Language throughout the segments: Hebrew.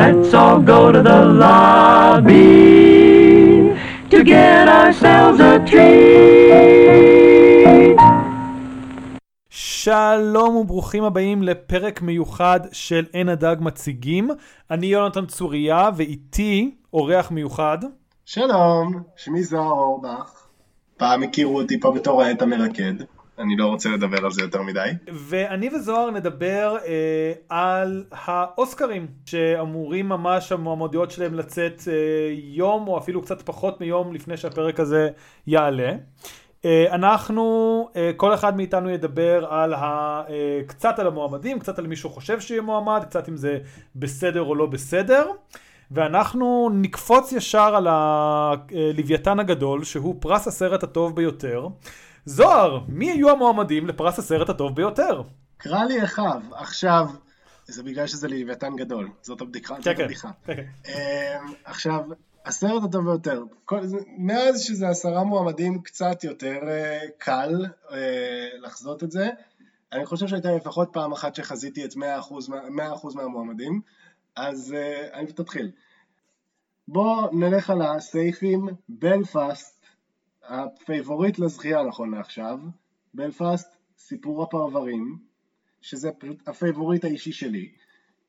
Let's all go to the lobby to get ourselves a treat. שלום וברוכים הבאים לפרק מיוחד של עין הדג מציגים. אני יונתן צוריה ואיתי אורח מיוחד. שלום, שמי זוהר אורבך. פעם הכירו אותי פה בתור העט המרקד. אני לא רוצה לדבר על זה יותר מדי. ואני וזוהר נדבר אה, על האוסקרים שאמורים ממש המועמדויות שלהם לצאת אה, יום או אפילו קצת פחות מיום לפני שהפרק הזה יעלה. אה, אנחנו, אה, כל אחד מאיתנו ידבר על ה, אה, קצת על המועמדים, קצת על מי שהוא חושב שיהיה מועמד, קצת אם זה בסדר או לא בסדר. ואנחנו נקפוץ ישר על הלוויתן הגדול, שהוא פרס הסרט הטוב ביותר. זוהר, מי היו המועמדים לפרס הסרט הטוב ביותר? קרא לי אחיו, עכשיו, זה בגלל שזה לוויתן גדול, זאת הבדיחה. כן, כן. כן, כן. אמ, עכשיו, הסרט הטוב ביותר, כל, מאז שזה עשרה מועמדים קצת יותר אה, קל אה, לחזות את זה, אני חושב שהייתה לפחות פעם אחת שחזיתי את 100%, מה- 100% מהמועמדים, אז אה, אני תתחיל. בואו נלך על הסייפים, בלפאסט, הפייבוריט לזכייה נכון לעכשיו, בלפאסט, סיפור הפרברים, שזה פשוט הפייבוריט האישי שלי,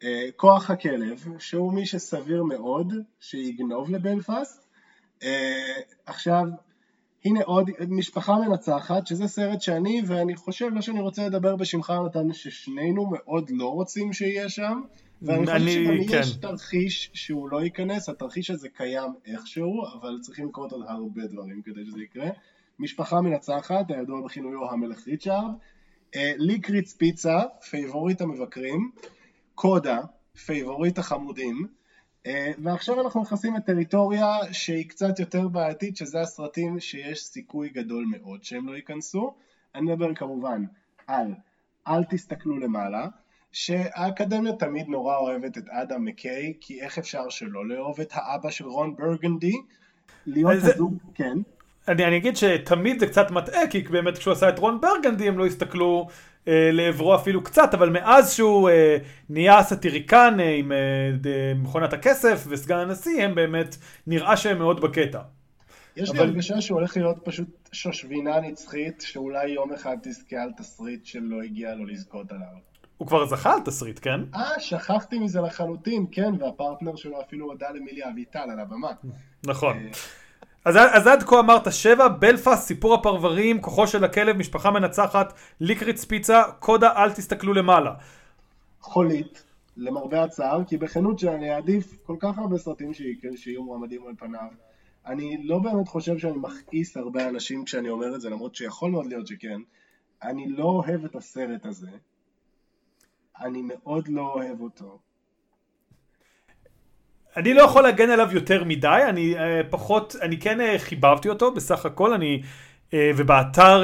אה, כוח הכלב, שהוא מי שסביר מאוד שיגנוב לבלפאסט, אה, עכשיו הנה עוד משפחה מנצחת, שזה סרט שאני, ואני חושב, לא שאני רוצה לדבר בשמך נתן, ששנינו מאוד לא רוצים שיהיה שם, ואני חושב שגם כן. יש תרחיש שהוא לא ייכנס, התרחיש הזה קיים איכשהו, אבל צריכים לקרות עוד הרבה דברים כדי שזה יקרה. משפחה מנצחת, הידוע בכינויו המלך ריצ'ארד, אה, ליקריץ פיצה, פייבוריט המבקרים, קודה, פייבוריט החמודים, אה, ועכשיו אנחנו נכנסים לטריטוריה שהיא קצת יותר בעייתית, שזה הסרטים שיש סיכוי גדול מאוד שהם לא ייכנסו. אני מדבר כמובן על אל תסתכלו למעלה, שהאקדמיה תמיד נורא אוהבת את אדם מקיי, כי איך אפשר שלא לאהוב את האבא של רון ברגנדי? להיות זה- הזוג, כן. אני, אני אגיד שתמיד זה קצת מטעה, כי באמת כשהוא עשה את רון ברגנדי הם לא הסתכלו אה, לעברו אפילו קצת, אבל מאז שהוא אה, נהיה סאטיריקן אה, עם אה, ד- מכונת הכסף וסגן הנשיא, הם באמת, נראה שהם מאוד בקטע. יש לי אבל- הרגשה שהוא הולך להיות פשוט שושבינה נצחית, שאולי יום אחד תזכה על תסריט שלא הגיע לו לזכות עליו. הוא כבר זכה על תסריט, כן? אה, שכחתי מזה לחלוטין, כן, והפרטנר שלו אפילו הודה למיליה אביטל על הבמה. נכון. אז, אז עד כה אמרת שבע, בלפאסט, סיפור הפרברים, כוחו של הכלב, משפחה מנצחת, ליקריץ פיצה, קודה, אל תסתכלו למעלה. חולית, למרבה הצער, כי בכנות שאני אעדיף כל כך הרבה סרטים שי- שיהיו מועמדים על פניו. אני לא באמת חושב שאני מכעיס הרבה אנשים כשאני אומר את זה, למרות שיכול מאוד להיות שכן. אני לא אוהב את הסרט הזה. אני מאוד לא אוהב אותו. אני לא יכול להגן עליו יותר מדי, אני אה, פחות, אני כן אה, חיבבתי אותו בסך הכל, אני, אה, ובאתר,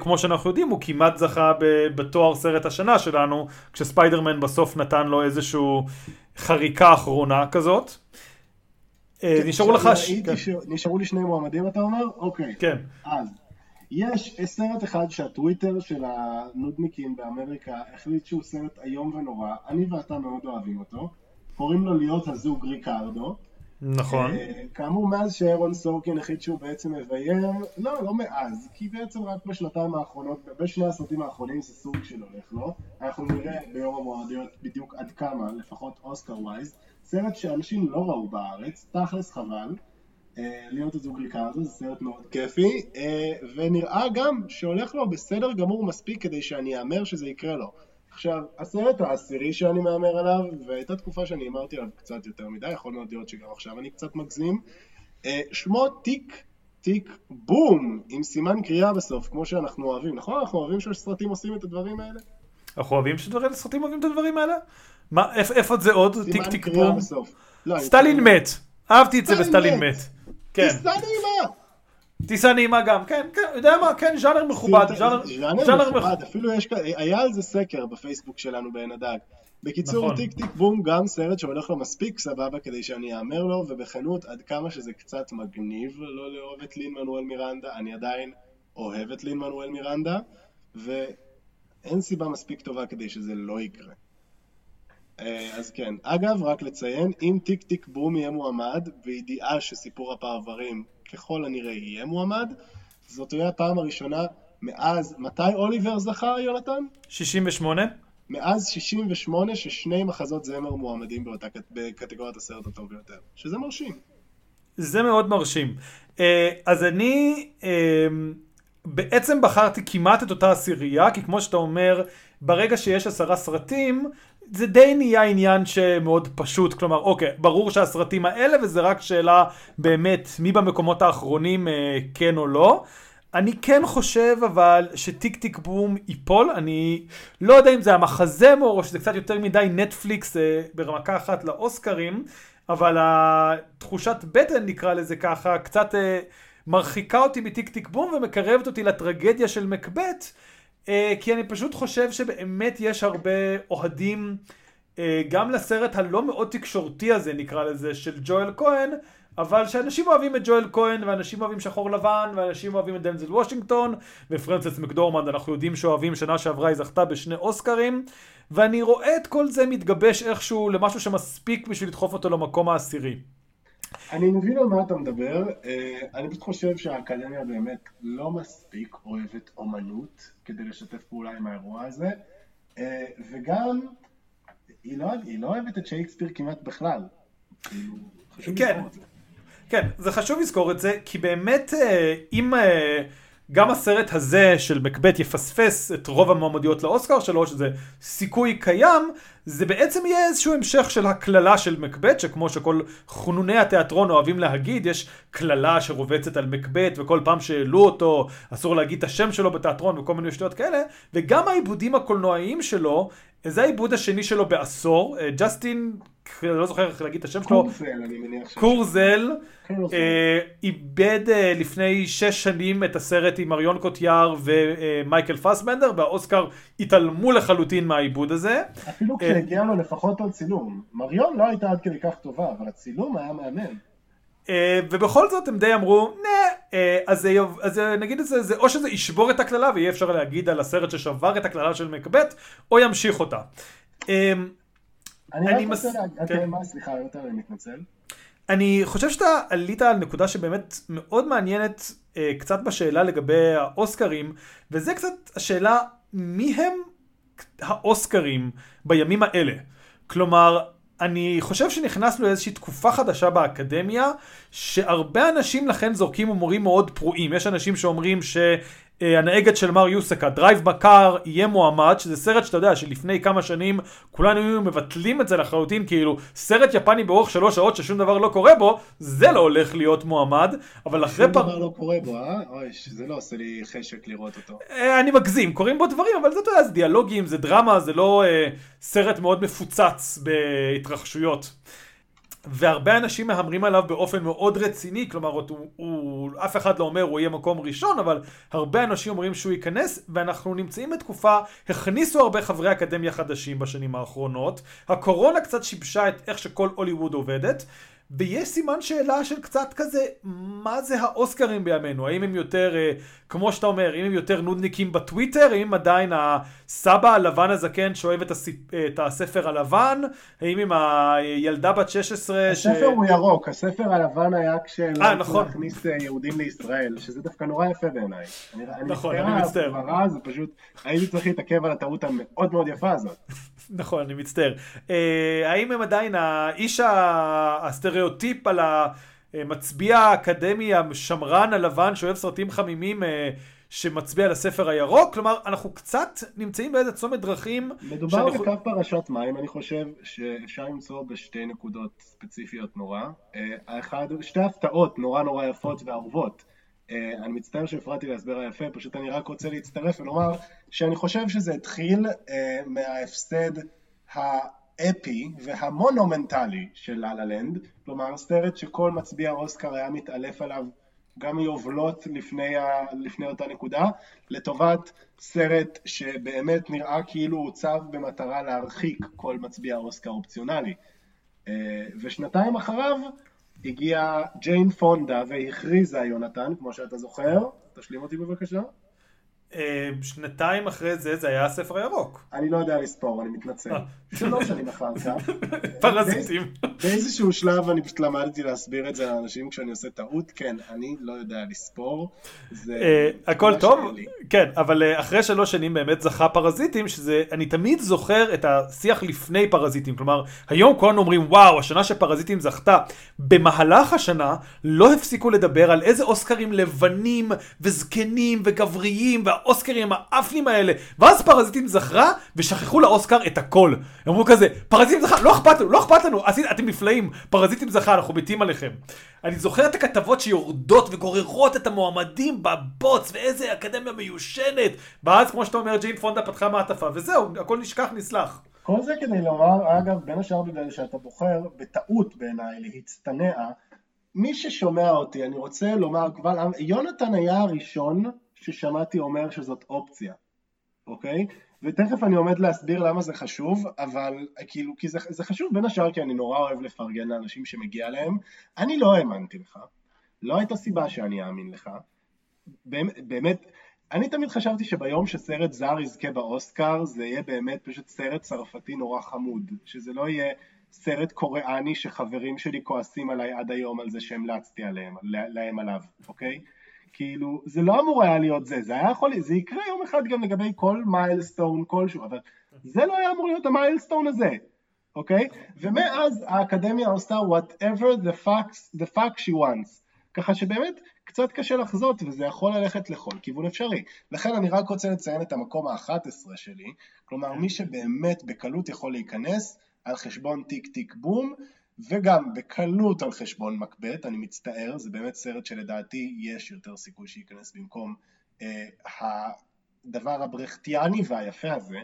כמו שאנחנו יודעים, הוא כמעט זכה בתואר סרט השנה שלנו, כשספיידרמן בסוף נתן לו איזשהו חריקה אחרונה כזאת. אה, נשארו לך... ש- נשארו לי שני מועמדים אתה אומר? אוקיי. כן. אז, יש סרט אחד שהטוויטר של הנודניקים באמריקה החליט שהוא סרט איום ונורא, אני ואתה מאוד אוהבים אותו, קוראים לו להיות הזוג ריקרדו. נכון. אה, כאמור, מאז שאירון סורקין החליט שהוא בעצם מביים, לא, לא מאז, כי בעצם רק בשנתיים האחרונות, בשני הסרטים האחרונים זה סוג של הולך לו. אנחנו נראה ביום המועדיות בדיוק עד כמה, לפחות אוסקר ווייז. סרט שאנשים לא ראו בארץ, תכלס חבל. אה, להיות הזוג ריקרדו, זה סרט מאוד כיפי, אה, ונראה גם שהולך לו בסדר גמור מספיק כדי שאני אאמר שזה יקרה לו. עכשיו, הסרט העשירי שאני מהמר עליו, והייתה תקופה שאני הימרתי עליו קצת יותר מדי, יכול מאוד להיות שגם עכשיו אני קצת מגזים, אה, שמו טיק טיק בום, עם סימן קריאה בסוף, כמו שאנחנו אוהבים, נכון? אנחנו אוהבים שסרטים עושים את הדברים האלה? אנחנו אוהבים שסרטים אוהבים את הדברים האלה? מה, איפ- איפה זה עוד? טיק קריאה בום? בסוף. לא, סטלין מת. אהבתי את זה סטלין בסטלין מת. כן. טיסה נעימה. טיסה נעימה גם. כן, כן, יודע מה? כן, ז'אנר מכובד. ז'אנר מכובד. אפילו יש, היה על זה סקר בפייסבוק שלנו בעין הדג. בקיצור, נכון. טיק טיק בום גם סרט שהולך לו מספיק סבבה כדי שאני אאמר לו, ובכנות, עד כמה שזה קצת מגניב לא לאהוב את לין מנואל מירנדה, אני עדיין אוהב את לין מנואל מירנדה, ואין סיבה מספיק טובה כדי שזה לא יקרה. אה, אז כן, אגב, רק לציין, אם טיק טיק בום יהיה מועמד, בידיעה שסיפור הפרברים ככל הנראה יהיה מועמד, זאת תהיה הפעם הראשונה מאז, מתי אוליבר זכה, יונתן? 68? מאז 68 ששני מחזות זמר מועמדים באותה, קט- בקטגוריית הסרט הטוב ביותר, שזה מרשים. זה מאוד מרשים. אה, אז אני אה, בעצם בחרתי כמעט את אותה עשירייה, כי כמו שאתה אומר, ברגע שיש עשרה סרטים, זה די נהיה עניין שמאוד פשוט, כלומר, אוקיי, ברור שהסרטים האלה, וזה רק שאלה באמת מי במקומות האחרונים אה, כן או לא. אני כן חושב אבל שטיק טיק בום ייפול, אני לא יודע אם זה המחזמר או שזה קצת יותר מדי נטפליקס אה, ברמקה אחת לאוסקרים, אבל התחושת בטן נקרא לזה ככה, קצת אה, מרחיקה אותי מטיק טיק בום ומקרבת אותי לטרגדיה של מקבט, כי אני פשוט חושב שבאמת יש הרבה אוהדים אה, גם לסרט הלא מאוד תקשורתי הזה נקרא לזה של ג'ואל כהן, אבל שאנשים אוהבים את ג'ואל כהן, ואנשים אוהבים שחור לבן, ואנשים אוהבים את דנזל וושינגטון, ופרנסס מקדורמנד אנחנו יודעים שאוהבים, שנה שעברה היא זכתה בשני אוסקרים, ואני רואה את כל זה מתגבש איכשהו למשהו שמספיק בשביל לדחוף אותו למקום העשירי. אני מבין על מה אתה מדבר, אה, אני פשוט חושב שהאקדמיה באמת לא מספיק אוהבת אומנות כדי לשתף פעולה עם האירוע הזה, אה, וגם היא לא, היא לא אוהבת את שייקספיר כמעט בכלל. כאילו, כן. כן, זה חשוב לזכור את זה, כי באמת אה, אם גם הסרט הזה של מקבט יפספס את רוב המועמדויות לאוסקר שלו, שזה סיכוי קיים, זה בעצם יהיה איזשהו המשך של הקללה של מקבט, שכמו שכל חנוני התיאטרון אוהבים להגיד, יש קללה שרובצת על מקבט, וכל פעם שהעלו אותו, אסור להגיד את השם שלו בתיאטרון וכל מיני שטויות כאלה, וגם העיבודים הקולנועיים שלו, זה העיבוד השני שלו בעשור, אה, ג'סטין, אני לא זוכר איך להגיד את השם שלו. קורזל. אה, איבד אה, לפני שש שנים את הסרט עם אריון קוטיאר ומייקל פסבנדר, והאוסקר התעלמו לחלוטין מהעיבוד הזה. אפילו אה, כשהגיע לו לפחות עוד צילום. מריון לא הייתה עד כדי כך טובה, אבל הצילום היה מהמם. אה, ובכל זאת הם די אמרו, נה, אה, אז, אז נגיד את זה, זה, או שזה ישבור את הקללה ויהיה אפשר להגיד על הסרט ששבר את הקללה של מקבט, או ימשיך אותה. אני אני רק רוצה להגיד, כן. אוקיי, מה, סליחה, יותר אני מתנצל. אני חושב שאתה עלית על נקודה שבאמת מאוד מעניינת אה, קצת בשאלה לגבי האוסקרים, וזה קצת השאלה מי הם האוסקרים בימים האלה. כלומר, אני חושב שנכנסנו לאיזושהי תקופה חדשה באקדמיה, שהרבה אנשים לכן זורקים הימורים מאוד פרועים. יש אנשים שאומרים שהנהגת של מר יוסקה, Drive My Car, יהיה מועמד, שזה סרט שאתה יודע שלפני כמה שנים כולנו היינו מבטלים את זה לחלוטין, כאילו סרט יפני באורך שלוש שעות ששום דבר לא קורה בו, זה לא הולך להיות מועמד, אבל אחרי שום פעם... דבר לא קורה בו, אה? אוי, זה לא עושה לי חשק לראות אותו. אה, אני מגזים, קורים בו דברים, אבל זה, אתה יודע, זה דיאלוגים, זה דרמה, זה לא אה, סרט מאוד מפוצץ בהתרחשויות. והרבה אנשים מהמרים עליו באופן מאוד רציני, כלומר, הוא, הוא, אף אחד לא אומר הוא יהיה מקום ראשון, אבל הרבה אנשים אומרים שהוא ייכנס, ואנחנו נמצאים בתקופה, הכניסו הרבה חברי אקדמיה חדשים בשנים האחרונות, הקורונה קצת שיבשה את איך שכל הוליווד עובדת, ויש סימן שאלה של קצת כזה, מה זה האוסקרים בימינו? האם הם יותר, אה, כמו שאתה אומר, אם הם יותר נודניקים בטוויטר? האם עדיין הסבא הלבן הזקן שאוהב את, הסיפ... את הספר הלבן? האם עם הילדה בת 16 ש... הספר הוא ירוק, הספר הלבן היה כשהם אה, נכון. להכניס אה, יהודים לישראל, שזה דווקא נורא יפה בעיניי. אני- אני נכון, אני מצטער. זה פשוט, הייתי צריך להתעכב על הטעות המאוד מאוד יפה הזאת. נכון, אני מצטער. אה, האם הם עדיין האיש ה- הסטריאוטיפ על המצביע האקדמי השמרן הלבן שאוהב סרטים חמימים אה, שמצביע על הספר הירוק? כלומר, אנחנו קצת נמצאים באיזה צומת דרכים. מדובר שאני בקו פרשת מים, אני חושב שאפשר למצוא בשתי נקודות ספציפיות נורא. אה, האחד, שתי הפתעות נורא נורא יפות ואהובות. אה, אני מצטער שהפרעתי להסבר היפה, פשוט אני רק רוצה להצטרף ולומר שאני חושב שזה התחיל אה, מההפסד האפי והמונומנטלי של לה לה לנד, כלומר סרט שכל מצביע אוסקר היה מתעלף עליו גם מיובלות לפני, ה... לפני אותה נקודה, לטובת סרט שבאמת נראה כאילו הוצב במטרה להרחיק כל מצביע אוסקר אופציונלי. אה, ושנתיים אחריו הגיעה ג'יין פונדה והכריזה יונתן, כמו שאתה זוכר, תשלים אותי בבקשה. אה, שנתיים אחרי זה, זה היה הספר הירוק. אני לא יודע לספור, אני מתנצל. שלוש שנים אחר כך. פרזיטים. באיזשהו שלב אני פשוט למדתי להסביר את זה לאנשים כשאני עושה טעות, כן, אני לא יודע לספור. אה, הכל טוב. כן, אבל אה, אחרי שלוש שנים באמת זכה פרזיטים, שזה, אני תמיד זוכר את השיח לפני פרזיטים, כלומר, היום כולנו אומרים, וואו, השנה שפרזיטים זכתה. במהלך השנה לא הפסיקו לדבר על איזה אוסקרים לבנים וזקנים וגבריים, והאוסקרים האפנים האלה, ואז פרזיטים זכרה, ושכחו לאוסקר את הכל. הם אמרו כזה, פרזיטים זכה, לא אכפת לנו, לא אכפת לנו, אתם נפלאים, פרזיטים זכה, אנחנו מתים עליכם. אני זוכר את הכתבות שיורדות וגוררות את המועמדים בבוץ, ואיזה אקדמיה מיושנת. ואז, כמו שאתה אומר, ג'ין פונדה פתחה מעטפה, וזהו, הכל נשכח, נסלח. כל זה כדי לומר, אגב, בין השאר בגלל שאתה בוחר, בטעות בעיניי, להצטנע, מי ששומע אותי, אני רוצה לומר עם, יונתן היה הראשון ששמעתי אומר שזאת אופציה, אוקיי? ותכף אני עומד להסביר למה זה חשוב, אבל כאילו, כי זה, זה חשוב בין השאר כי אני נורא אוהב לפרגן לאנשים שמגיע להם. אני לא האמנתי לך, לא הייתה סיבה שאני אאמין לך. באמת, אני תמיד חשבתי שביום שסרט זר יזכה באוסקר זה יהיה באמת פשוט סרט צרפתי נורא חמוד, שזה לא יהיה סרט קוריאני שחברים שלי כועסים עליי עד היום על זה שהמלצתי עליהם, להם עליו, אוקיי? כאילו, זה לא אמור היה להיות זה, זה היה יכול, זה יקרה יום אחד גם לגבי כל מיילסטון כלשהו, אבל זה לא היה אמור להיות המיילסטון הזה, אוקיי? ומאז האקדמיה עושה whatever the fuck, the fuck she wants, ככה שבאמת קצת קשה לחזות וזה יכול ללכת לכל כיוון אפשרי. לכן אני רק רוצה לציין את המקום ה-11 שלי, כלומר מי שבאמת בקלות יכול להיכנס על חשבון טיק טיק בום, וגם בקלות על חשבון מקבט, אני מצטער, זה באמת סרט שלדעתי יש יותר סיכוי שייכנס במקום אה, הדבר הברכטיאני והיפה הזה.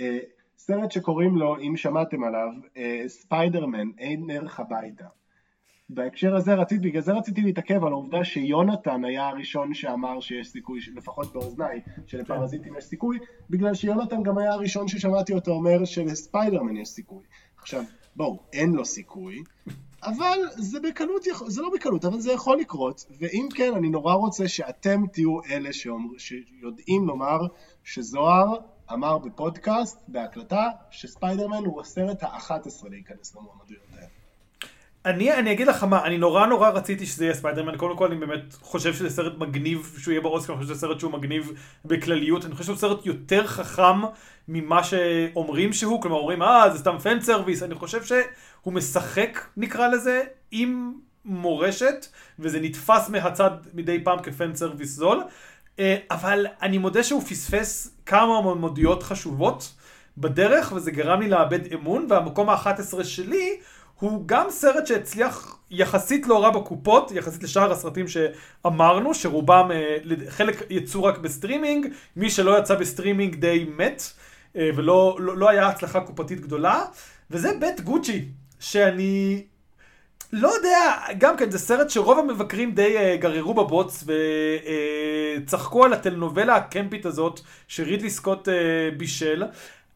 אה, סרט שקוראים לו, אם שמעתם עליו, אה, ספיידרמן, אין ערך הביתה. בהקשר הזה רציתי, בגלל זה רציתי להתעכב על העובדה שיונתן היה הראשון שאמר שיש סיכוי, לפחות באוזניי, שלפרזיטים יש סיכוי, בגלל שיונתן גם היה הראשון ששמעתי אותו אומר שלספיידרמן יש סיכוי. עכשיו, בואו, אין לו סיכוי, אבל זה בקלות, זה לא בקלות, אבל זה יכול לקרות, ואם כן, אני נורא רוצה שאתם תהיו אלה שאומר, שיודעים לומר שזוהר אמר בפודקאסט, בהקלטה, שספיידרמן הוא הסרט ה-11 להיכנס למועמדויות האלה. אני, אני אגיד לך מה, אני נורא נורא רציתי שזה יהיה ספיידרמן, קודם כל אני באמת חושב שזה סרט מגניב שהוא יהיה באוסקר, אני חושב שזה סרט שהוא מגניב בכלליות, אני חושב שהוא סרט יותר חכם ממה שאומרים שהוא, כלומר אומרים אה זה סתם fan service, אני חושב שהוא משחק נקרא לזה עם מורשת, וזה נתפס מהצד מדי פעם כ fan service זול, אה, אבל אני מודה שהוא פספס כמה מועמדויות חשובות בדרך, וזה גרם לי לאבד אמון, והמקום ה-11 שלי הוא גם סרט שהצליח יחסית לא רע בקופות, יחסית לשאר הסרטים שאמרנו, שרובם, אה, חלק יצאו רק בסטרימינג, מי שלא יצא בסטרימינג די מת, אה, ולא לא, לא היה הצלחה קופתית גדולה, וזה בית גוצ'י, שאני לא יודע, גם כן, זה סרט שרוב המבקרים די אה, גררו בבוץ וצחקו אה, על הטלנובלה הקמפית הזאת שרידלי סקוט אה, בישל.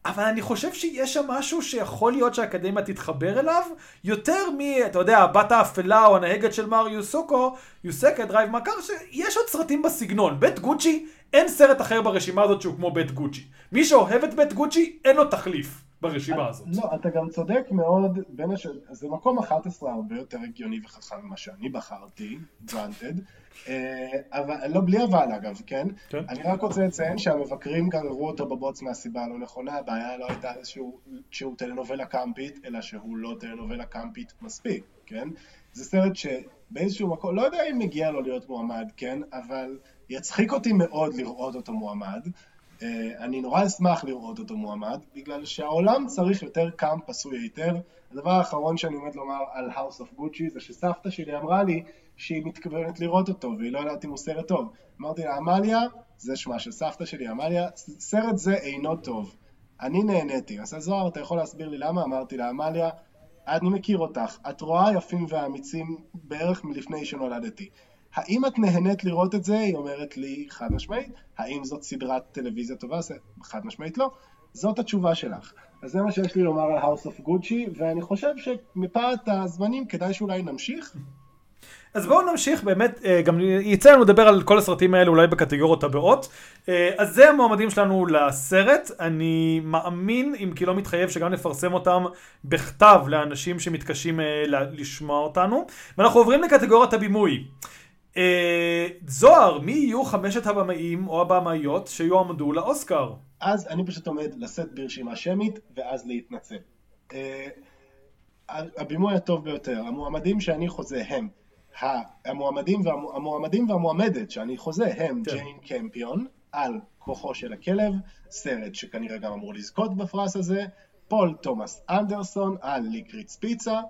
אבל אני חושב שיש שם משהו שיכול להיות שהאקדמיה תתחבר אליו, יותר מ, אתה יודע, הבת האפלה או הנהגת של מר יוסוקו, יוסקה Drive My Car, שיש עוד סרטים בסגנון. בית גוצ'י, אין סרט אחר ברשימה הזאת שהוא כמו בית גוצ'י. מי שאוהב את בית גוצ'י, אין לו תחליף ברשימה הזאת. לא, אתה גם צודק מאוד, בין הש... זה מקום 11 הרבה יותר הגיוני וחכם ממה שאני בחרתי, granted, אה, אבל, לא, בלי אבל אגב, כן? כן. אני רק רוצה לציין שהמבקרים גררו אותו בבוץ מהסיבה הלא נכונה, הבעיה לא הייתה שהוא, שהוא טלנובלה קמפית, אלא שהוא לא טלנובלה קמפית מספיק, כן? זה סרט שבאיזשהו מקום, לא יודע אם מגיע לו להיות מועמד, כן? אבל יצחיק אותי מאוד לראות אותו מועמד. אה, אני נורא אשמח לראות אותו מועמד, בגלל שהעולם צריך יותר קאמפ עשוי היטב. הדבר האחרון שאני עומד לומר על House of Gucci זה שסבתא שלי אמרה לי שהיא מתכוונת לראות אותו, והיא לא יודעת אם הוא סרט טוב. אמרתי לה, עמליה, זה שמה של סבתא שלי, עמליה, סרט זה אינו טוב. אני נהניתי. אז זוהר, אתה יכול להסביר לי למה? אמרתי לה, עמליה, אני מכיר אותך, את רואה יפים ואמיצים בערך מלפני שנולדתי. האם את נהנית לראות את זה? היא אומרת לי חד משמעית. האם זאת סדרת טלוויזיה טובה? חד משמעית לא. זאת התשובה שלך. אז זה מה שיש לי לומר על House of Gucci, ואני חושב שמפאת הזמנים כדאי שאולי נמשיך. אז בואו נמשיך באמת, אה, גם יצא לנו לדבר על כל הסרטים האלה אולי בקטגוריות הבאות. אה, אז זה המועמדים שלנו לסרט, אני מאמין, אם כי לא מתחייב, שגם נפרסם אותם בכתב לאנשים שמתקשים אה, לשמוע אותנו. ואנחנו עוברים לקטגוריית הבימוי. זוהר, מי יהיו חמשת הבמאים או הבמאיות שיועמדו לאוסקר? אז אני פשוט עומד לשאת ברשימה שמית, ואז להתנצל. הבימוי הטוב ביותר, המועמדים שאני חוזה הם המועמדים, והמ... המועמדים והמועמדת שאני חוזה הם כן. ג'יין קמפיון על כוחו של הכלב, סרט שכנראה גם אמור לזכות בפרס הזה, פול תומאס אנדרסון על ליקריץ פיצה,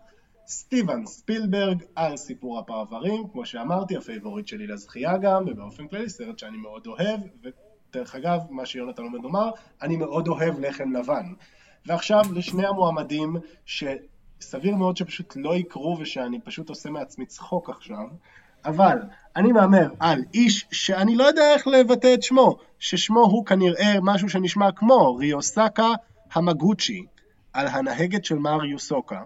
סטיבן ספילברג על סיפור הפרברים, כמו שאמרתי, הפייבוריט שלי לזכייה גם, ובאופן כללי סרט שאני מאוד אוהב, ודרך אגב, מה שיונתן עומד לומר, אני מאוד אוהב לחם לבן. ועכשיו לשני המועמדים ש... סביר מאוד שפשוט לא יקרו ושאני פשוט עושה מעצמי צחוק עכשיו, אבל אני מהמר על איש שאני לא יודע איך לבטא את שמו, ששמו הוא כנראה משהו שנשמע כמו ריוסקה המגוצ'י, על הנהגת של מר יוסוקה,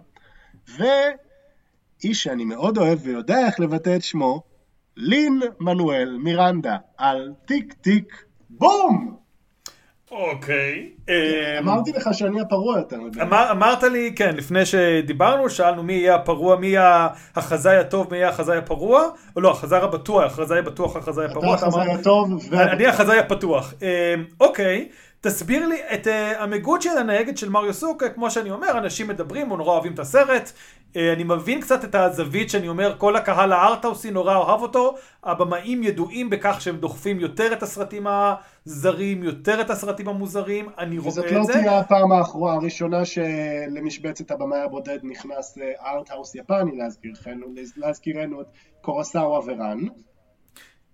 ואיש שאני מאוד אוהב ויודע איך לבטא את שמו, לין מנואל מירנדה, על טיק טיק בום! אוקיי. אמ, אמרתי לך שאני הפרוע יותר מדי. אמרת לי, כן, לפני שדיברנו, שאלנו מי יהיה הפרוע, מי יהיה החזאי הטוב, מי יהיה החזאי הפרוע, או לא, החזאי הבטוח, החזאי הבטוח, החזאי הפרוע. אתה החזאי הטוב. אני החזאי הפתוח. אמ, אוקיי. תסביר לי את uh, המגות של הנהגת של מריו סוקה, כמו שאני אומר, אנשים מדברים, נורא אוהבים את הסרט. Uh, אני מבין קצת את הזווית שאני אומר, כל הקהל הארטהאוסי נורא אוהב אותו. הבמאים ידועים בכך שהם דוחפים יותר את הסרטים הזרים, יותר את הסרטים המוזרים, אני רואה את זה. וזאת לא תהיה הפעם האחרונה, הראשונה שלמשבצת הבמאי הבודד נכנס ארטהאוס יפני, להזכירנו את קורסאווה ורן.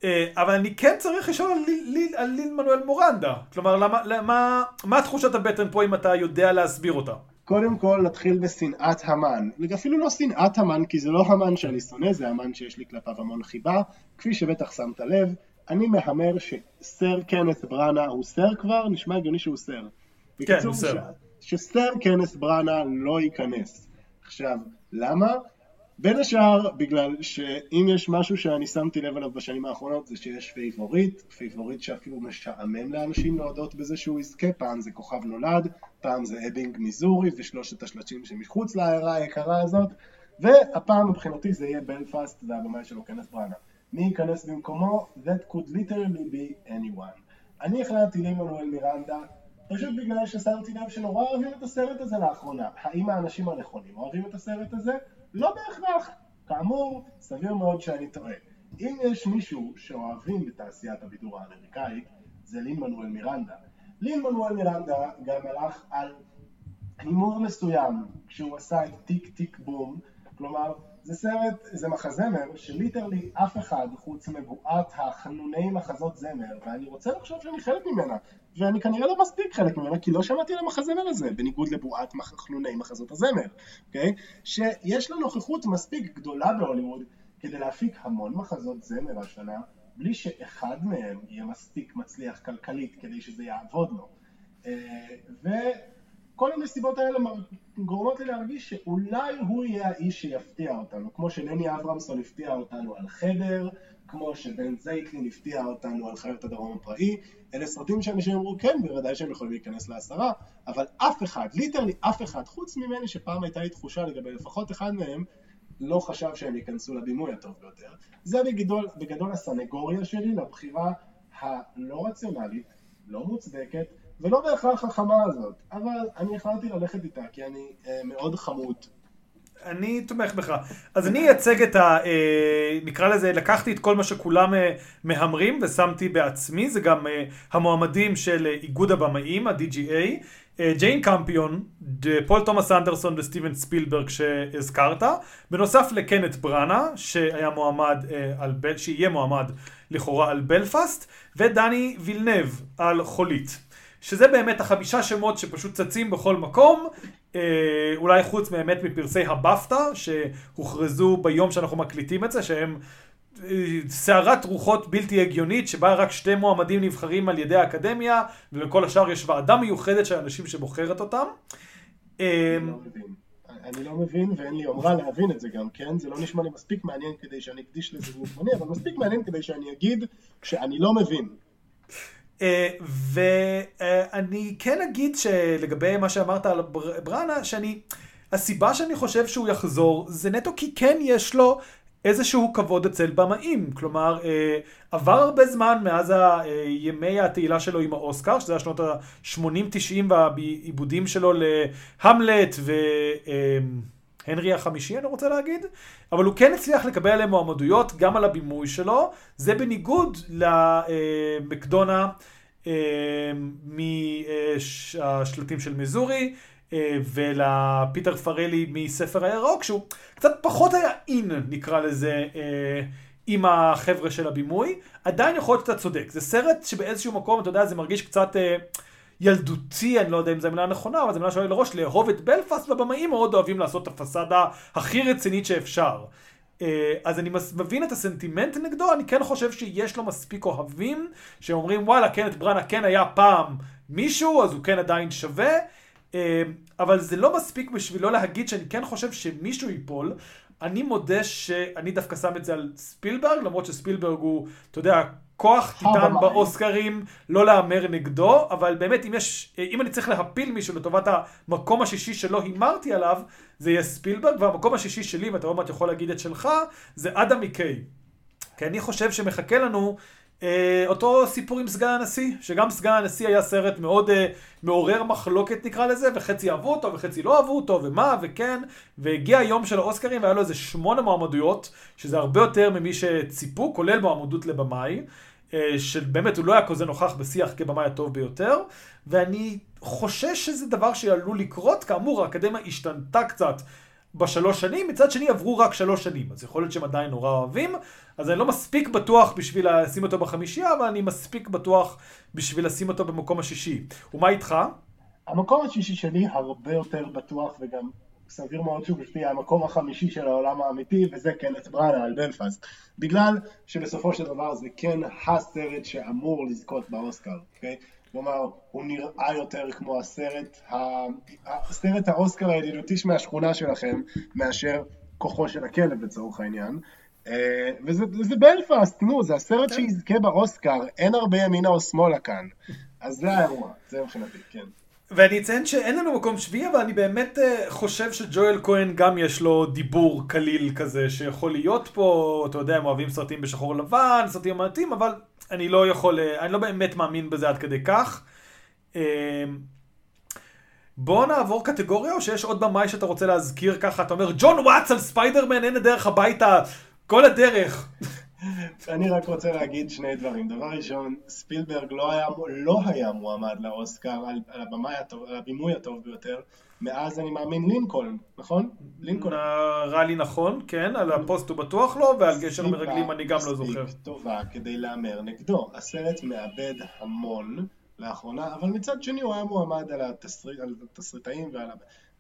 אה, אבל אני כן צריך לשאול על ליל, על ליל מנואל מורנדה. כלומר, למה, למה, מה תחושת הבטן פה אם אתה יודע להסביר אותה? קודם כל נתחיל בשנאת המן. אפילו לא שנאת המן, כי זה לא המן שאני שונא, זה המן שיש לי כלפיו המון חיבה. כפי שבטח שמת לב, אני מהמר שסר קנס בראנה הוא סר כבר, נשמע הגיוני שהוא סר. כן, הוא סר. שסר קנס בראנה לא ייכנס. עכשיו, למה? בין השאר בגלל שאם יש משהו שאני שמתי לב אליו בשנים האחרונות זה שיש פייבוריט, פייבוריט שאפילו משעמם לאנשים להודות בזה שהוא יזכה, פעם זה כוכב נולד, פעם זה אבינג מיזורי ושלושת השלטים שמחוץ לעיירה היקרה הזאת, והפעם מבחינתי זה יהיה בלפאסט והבמאי שלו קנת בראנה. מי ייכנס במקומו? That could literally be anyone. אני החלטתי לין מנואל מירנדה פשוט בגלל ששמתי לב שנורא אוהבים את הסרט הזה לאחרונה. האם האנשים הנכונים אוהבים את הסרט הזה? לא בהכרח. כאמור, סביר מאוד שאני טועה. אם יש מישהו שאוהבים בתעשיית הבידור האמריקאית, זה לין מנואל מירנדה. לין מנואל מירנדה גם הלך על הימור מסוים כשהוא עשה את טיק טיק בום, כלומר זה סרט, זה מחזמר שליטרלי אף אחד חוץ מבועת החנוני מחזות זמר ואני רוצה לחשוב שאני חלק ממנה ואני כנראה לא מספיק חלק ממנה כי לא שמעתי על המחזמר הזה בניגוד לבועת חנוני מחזות הזמר, אוקיי? שיש לה נוכחות מספיק גדולה בהוליווד כדי להפיק המון מחזות זמר השנה בלי שאחד מהם יהיה מספיק מצליח כלכלית כדי שזה יעבוד לו אה, ו... כל הנסיבות האלה גורמות לי להרגיש שאולי הוא יהיה האיש שיפתיע אותנו, כמו שלני אברמסון הפתיע אותנו על חדר, כמו שבן זייטלין הפתיע אותנו על חיות הדרום הפראי, אלה סרטים שאנשים אמרו כן, בוודאי שהם יכולים להיכנס לעשרה, אבל אף אחד, ליטרלי אף אחד, חוץ ממני שפעם הייתה לי תחושה לגבי לפחות אחד מהם, לא חשב שהם ייכנסו לבימוי הטוב ביותר. זה בגדול, בגדול הסנגוריה שלי לבחירה הלא רציונלית, לא מוצדקת, ולא בהכרח החמה הזאת, אבל אני החלטתי ללכת איתה כי אני אה, מאוד חמוד. אני תומך בך. אז אני אייצג את ה... אה, נקרא לזה, לקחתי את כל מה שכולם אה, מהמרים ושמתי בעצמי, זה גם אה, המועמדים של אה, איגוד הבמאים, ה-DGA, אה, ג'יין קמפיון, פול תומאס אנדרסון וסטיבן ספילברג שהזכרת, בנוסף לקנת בראנה, שהיה מועמד, אה, על, שיהיה מועמד לכאורה על בלפאסט, ודני וילנב על חולית. שזה באמת החמישה שמות שפשוט צצים בכל מקום, אה, אולי חוץ באמת מפרסי הבפטה, שהוכרזו ביום שאנחנו מקליטים את זה, שהם אה, סערת רוחות בלתי הגיונית, שבה רק שתי מועמדים נבחרים על ידי האקדמיה, ולכל השאר יש ועדה מיוחדת של אנשים שבוחרת אותם. אה, אני לא מבין. אני לא מבין ואין לי יומרה להבין את זה גם, כן? זה לא נשמע לי מספיק מעניין כדי שאני אקדיש לזה זמן, אבל מספיק מעניין כדי שאני אגיד שאני לא מבין. אה, ואני כן אגיד שלגבי מה שאמרת על בר- בראנה, שאני, הסיבה שאני חושב שהוא יחזור, זה נטו כי כן יש לו איזשהו כבוד אצל במאים. כלומר, אה, עבר הרבה זמן מאז אה, ימי התהילה שלו עם האוסקר, שזה היה שנות ה-80-90 והעיבודים שלו להמלט והנרי החמישי, אני רוצה להגיד. אבל הוא כן הצליח לקבל עליהם מועמדויות, גם על הבימוי שלו. זה בניגוד למקדונה מהשלטים של מיזורי. אה, ולפיטר פרלי מספר הירוק, שהוא קצת פחות היה אין, נקרא לזה, אה, עם החבר'ה של הבימוי. עדיין יכול להיות שאתה צודק. זה סרט שבאיזשהו מקום, אתה יודע, זה מרגיש קצת אה, ילדותי, אני לא יודע אם זו המילה הנכונה, אבל זו מילה שעולה לראש, לאהוב את בלפאסט, והבמאים מאוד אוהבים לעשות את הפסאדה הכי רצינית שאפשר. אה, אז אני מבין את הסנטימנט נגדו, אני כן חושב שיש לו מספיק אוהבים, שאומרים וואלה, כן, את בראנה כן היה פעם מישהו, אז הוא כן עדיין שווה. אה, אבל זה לא מספיק בשבילו להגיד שאני כן חושב שמישהו ייפול. אני מודה שאני דווקא שם את זה על ספילברג, למרות שספילברג הוא, אתה יודע, כוח טיטן. באוסקרים, לא להמר נגדו, אבל באמת, אם יש, אם אני צריך להפיל מישהו לטובת המקום השישי שלא הימרתי עליו, זה יהיה ספילברג, והמקום השישי שלי, ואתה עוד מעט יכול להגיד את שלך, זה אדם מקיי. כי אני חושב שמחכה לנו אותו סיפור עם סגן הנשיא, שגם סגן הנשיא היה סרט מאוד אה, מעורר מחלוקת נקרא לזה, וחצי אהבו אותו וחצי לא אהבו אותו, ומה וכן, והגיע היום של האוסקרים והיה לו איזה שמונה מועמדויות, שזה הרבה יותר ממי שציפו, כולל מועמדות לבמאי, אה, שבאמת הוא לא היה כזה נוכח בשיח כבמאי הטוב ביותר, ואני חושש שזה דבר שעלול לקרות, כאמור האקדמיה השתנתה קצת. בשלוש שנים, מצד שני עברו רק שלוש שנים, אז יכול להיות שהם עדיין נורא אוהבים, אז אני לא מספיק בטוח בשביל לשים אותו בחמישייה, אבל אני מספיק בטוח בשביל לשים אותו במקום השישי. ומה איתך? המקום השישי שלי הרבה יותר בטוח וגם סביר מאוד שהוא בפי המקום החמישי של העולם האמיתי וזה קנט בראנה על בלפאסט בגלל שבסופו של דבר זה כן הסרט שאמור לזכות באוסקר, אוקיי? כלומר, הוא נראה יותר כמו הסרט, ה- הסרט האוסקר הידידותי מהשכונה שלכם מאשר כוחו של הכלב לצורך העניין אה, וזה זה בלפאסט, נו, זה הסרט כן. שיזכה באוסקר, אין הרבה ימינה או שמאלה כאן אז זה האירוע, זה מבחינתי, כן. ואני אציין שאין לנו מקום שביעי, אבל אני באמת אה, חושב שג'ואל כהן גם יש לו דיבור קליל כזה, שיכול להיות פה, אתה יודע, הם אוהבים סרטים בשחור לבן, סרטים אמנתיים, אבל אני לא יכול, אה, אני לא באמת מאמין בזה עד כדי כך. אה, בוא נעבור קטגוריה, או שיש עוד במאי שאתה רוצה להזכיר ככה, אתה אומר, ג'ון וואטס על ספיידרמן, אין הדרך הביתה, כל הדרך. אני רק רוצה להגיד שני דברים. דבר ראשון, ספילברג לא היה, לא היה מועמד לאוסקר על, על, הבמאי הטוב, על הבימוי הטוב ביותר, מאז אני מאמין לינקולן, נכון? לינקולן. נראה לי נכון, כן, על הפוסט הוא בטוח לא, ועל גשר סיבה המרגלים אני גם לא זוכר. טובה כדי להמר נגדו. הסרט מאבד המון לאחרונה, אבל מצד שני הוא היה מועמד על, התסריט, על התסריטאים ועל...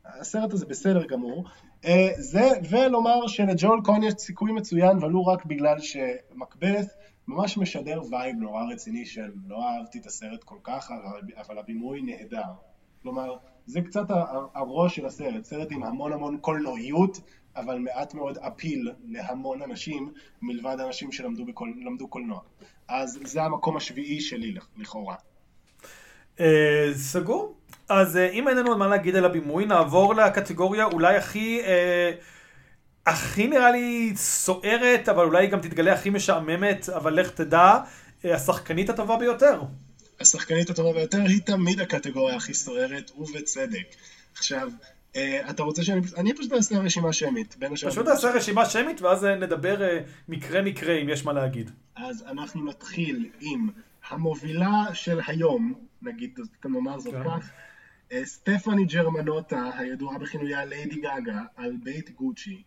הסרט הזה בסדר גמור. אה, זה, ולומר שלג'ואל כהן יש סיכוי מצוין, ולו רק בגלל שמקבeth ממש משדר וייב נורא רציני של לא אהבתי את הסרט כל כך, אבל, הבימוי נהדר. כלומר, זה קצת הראש של הסרט, סרט עם המון המון קולנועיות, אבל מעט מאוד אפיל להמון אנשים, מלבד אנשים שלמדו בקול, קולנוע. אז זה המקום השביעי שלי לכ- לכאורה. אה, סגור. אז אה, אם אין לנו עוד מה להגיד על הבימוי, נעבור לקטגוריה אולי הכי, אה, הכי נראה לי סוערת, אבל אולי גם תתגלה הכי משעממת, אבל לך תדע, אה, השחקנית הטובה ביותר. השחקנית הטובה ביותר היא תמיד הקטגוריה הכי סוערת, ובצדק. עכשיו, אה, אתה רוצה שאני... אני פשוט אעשה רשימה שמית. פשוט נעשה רשימה שמית, ואז נדבר אה, מקרה מקרה אם יש מה להגיד. אז אנחנו נתחיל עם המובילה של היום, נגיד, נאמר זאת כן. כך, סטפני ג'רמנוטה, הידועה בכינויה ליידי גאגה, על בית גוצ'י.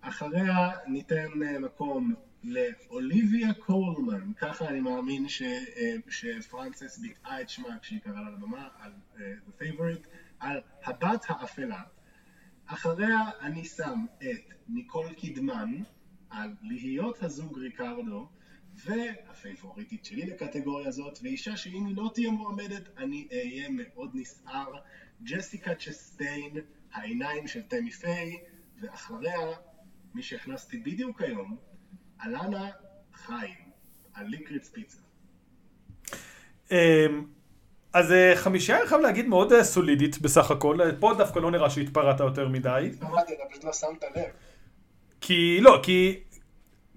אחריה ניתן אה, מקום לאוליביה קולמן, ככה אני מאמין ש, אה, שפרנסס ביטאה את שמה כשהיא קראה לה לבמה, על uh, The Favorite, על הבת האפלה. אחריה אני שם את ניקול קידמן, על להיות הזוג ריקרדו, והפייבוריטית שלי לקטגוריה הזאת, ואישה שאם היא לא תהיה מועמדת, אני אהיה מאוד נסער, ג'סיקה צ'סטיין, העיניים של תמי פיי, ואחריה, מי שהכנסתי בדיוק היום, אלנה חיים, על ליקריץ פיצה. אמ, אז אה, חמישייה, אני חייב להגיד, מאוד אה, סולידית בסך הכל. פה דווקא לא נראה שהתפרעת יותר מדי. התפרעתי, אתה פשוט לא שמת לב. כי, לא, כי...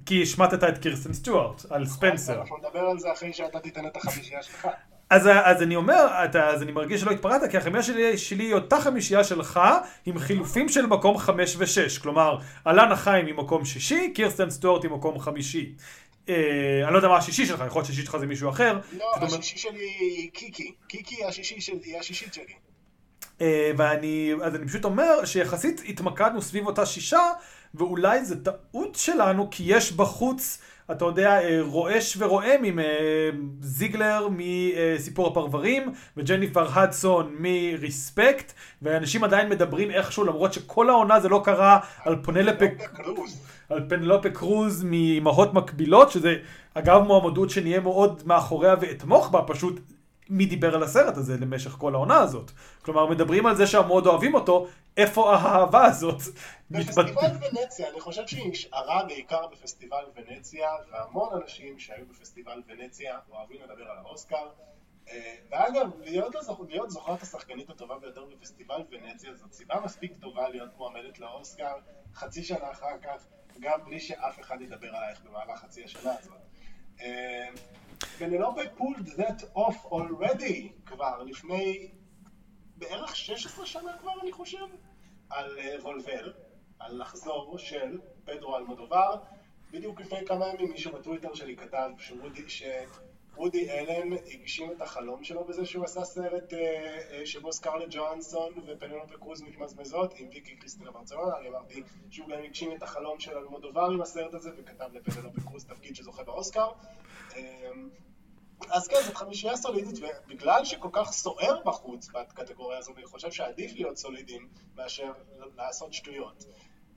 כי השמטת את קירסטן סטיוארט על ספנסר. אנחנו נדבר על זה אחרי שאתה תיתן את החמישייה שלך. אז, אז אני אומר, אתה, אז אני מרגיש שלא התפרעת, כי החמישייה שלי, שלי היא אותה חמישייה שלך, עם חילופים של מקום חמש ושש. כלומר, אלנה חיים היא מקום שישי, קירסטן סטוארט היא מקום חמישי. אה, אני לא יודע מה השישי שלך, יכול להיות שהשישי שלך זה מישהו אחר. לא, השישי שלי היא קיקי. קיקי השישי היא השישית שלי. אה, ואני, אז אני פשוט אומר שיחסית התמקדנו סביב אותה שישה, ואולי זה טעות שלנו, כי יש בחוץ, אתה יודע, אה, רועש ורועם עם אה, זיגלר מסיפור הפרברים, וג'ניפר הדסון מריספקט, ואנשים עדיין מדברים איכשהו, למרות שכל העונה זה לא קרה על קרוז. על פנלופה קרוז מאימהות מקבילות, שזה אגב מועמדות שנהיה מאוד מאחוריה ואתמוך בה, פשוט מי דיבר על הסרט הזה למשך כל העונה הזאת. כלומר, מדברים על זה שהמאוד אוהבים אותו, איפה האהבה הזאת? בפסטיבל ונציה, אני חושב שהיא נשארה בעיקר בפסטיבל ונציה, והמון אנשים שהיו בפסטיבל ונציה אוהבים לדבר על האוסקר. אה, ואגב, להיות, להיות זוכרת השחקנית הטובה ביותר בפסטיבל ונציה זאת סיבה מספיק טובה להיות מועמדת לאוסקר חצי שנה אחר כך, גם בלי שאף אחד ידבר עלייך במהלך חצי השנה הזאת. אה, פנלופה פולד that off already כבר לפני בערך 16 שנה כבר אני חושב על וולבר, על לחזור של פדרו אלמודובר. בדיוק לפני כמה ימים מישהו בטוויטר שלי כתב שרודי, שרודי אלן הגשים את החלום שלו בזה שהוא עשה סרט uh, שבו סקרלט ג'ואנסון ופנלופה קרוז מתמזמזות עם ויקי קריסטינה ברצלונה, אני אמרתי שהוא גם הגשים את החלום של אלמודובר עם הסרט הזה וכתב לפנלופה קרוז תפקיד שזוכה באוסקר. אמ, אז כן, זאת חמישייה סולידית, ובגלל שכל כך סוער בחוץ בקטגוריה הזאת, אני חושב שעדיף להיות סולידים מאשר לעשות שטויות.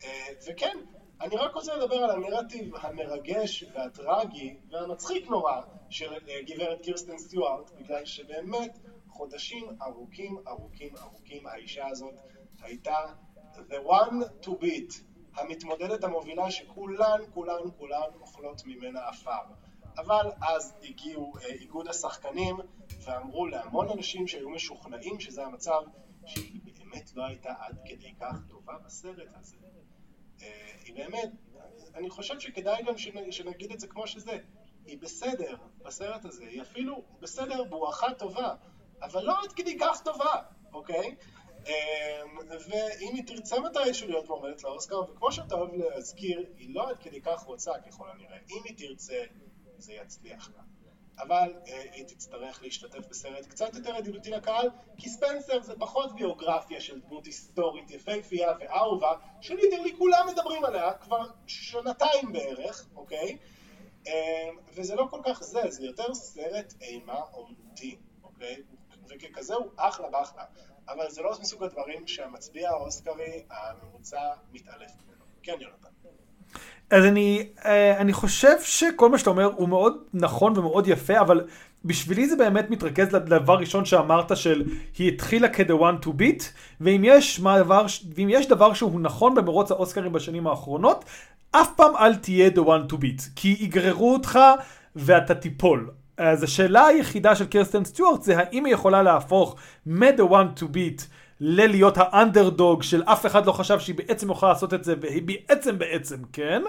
אה, וכן, אני רק רוצה לדבר על הנרטיב המרגש והטרגי והמצחיק נורא של אה, גברת קירסטן סטיוארט, בגלל שבאמת חודשים ארוכים ארוכים ארוכים האישה הזאת הייתה the one to beat, המתמודדת המובילה שכולן כולן כולן אוכלות ממנה עפר. אבל אז הגיעו אה, איגוד השחקנים ואמרו להמון אנשים שהיו משוכנעים שזה המצב, שהיא באמת לא הייתה עד כדי כך טובה בסרט הזה. היא באמת, אני חושב שכדאי גם שנגיד את זה כמו שזה, היא בסדר בסרט הזה, היא אפילו בסדר בואכה טובה, אבל לא עד כדי כך טובה, אוקיי? אה, ואם היא תרצה מתישהו להיות מועמדת לאוסקר, וכמו שאתה אוהב להזכיר, היא לא עד כדי כך רוצה ככל הנראה. אם היא תרצה זה יצליח לה. אבל אה, היא תצטרך להשתתף בסרט קצת יותר ידידותי לקהל, כי ספנסר זה פחות ביוגרפיה של דמות היסטורית יפהפייה ואהובה, שליטרלי כולם מדברים עליה כבר שנתיים בערך, אוקיי? אה, וזה לא כל כך זה, זה יותר סרט אימה אומנותי, אוקיי? וככזה הוא אחלה באחלה, אבל זה לא מסוג הדברים שהמצביע האוסקרי הממוצע מתעלף ממנו. כן, יונתן. אז אני, אה, אני חושב שכל מה שאתה אומר הוא מאוד נכון ומאוד יפה, אבל בשבילי זה באמת מתרכז לדבר ראשון שאמרת של היא התחילה כ-the one to beat, ואם יש, מעבר, ואם יש דבר שהוא נכון במרוץ האוסקרים בשנים האחרונות, אף פעם אל תהיה the one to beat, כי יגררו אותך ואתה תיפול. אז השאלה היחידה של קרסטן סטיוארט זה האם היא יכולה להפוך מ-the one to beat ללהיות האנדרדוג של אף אחד לא חשב שהיא בעצם יכולה לעשות את זה, והיא בעצם בעצם כן.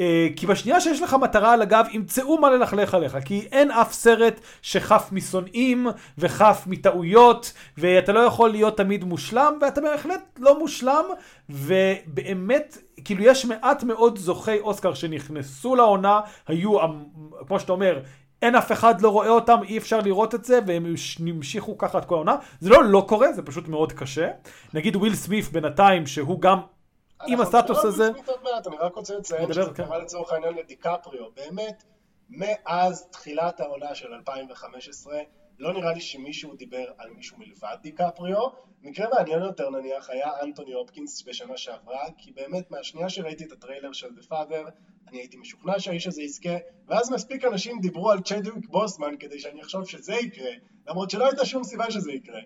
אה, כי בשנייה שיש לך מטרה על הגב, ימצאו מה ללכלך עליך, כי אין אף סרט שחף משונאים וחף מטעויות, ואתה לא יכול להיות תמיד מושלם, ואתה בהחלט לא מושלם, ובאמת, כאילו יש מעט מאוד זוכי אוסקר שנכנסו לעונה, היו, כמו שאתה אומר, אין אף אחד לא רואה אותם, אי אפשר לראות את זה, והם המשיכו ככה את כל העונה. זה לא לא קורה, זה פשוט מאוד קשה. נגיד וויל סמיף בינתיים, שהוא גם עם הסטטוס הזה... אני רק רוצה לציין שזה כן. קרה לצורך העניין לדיקפריו. באמת, מאז תחילת העונה של 2015, לא נראה לי שמישהו דיבר על מישהו מלבד דיקפריו. מקרה מעניין יותר נניח היה אנטוני הופקינס בשנה שעברה, כי באמת מהשנייה שראיתי את הטריילר של The Father, אני הייתי משוכנע שהאיש הזה יזכה, ואז מספיק אנשים דיברו על צ'דוויק בוסמן כדי שאני אחשוב שזה יקרה, למרות שלא הייתה שום סיבה שזה יקרה.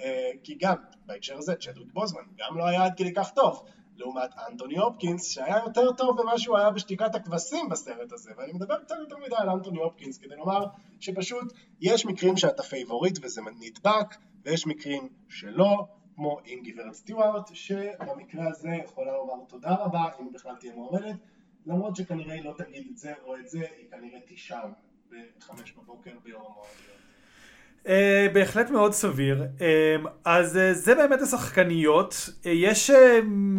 אה, כי גם, בהקשר הזה, צ'דוויק בוזמן גם לא היה עד כדי כך טוב, לעומת אנטוני הופקינס, שהיה יותר טוב ממה שהוא היה בשתיקת הכבשים בסרט הזה, ואני מדבר קצת יותר מדי על אנטוני הופקינס כדי לומר שפשוט יש מקרים שאתה favorite וזה נדבק, ויש מקרים שלא, כמו עם גברת סטיוארט, שבמקרה הזה יכולה לומר תודה רבה אם בכלל תהיה מועמדת, למרות שכנראה היא לא תגיד את זה או את זה, היא כנראה תישן בחמש בבוקר ביום המועמדות. אה, בהחלט מאוד סביר. אה, אז אה, זה באמת השחקניות. אה, יש... אה,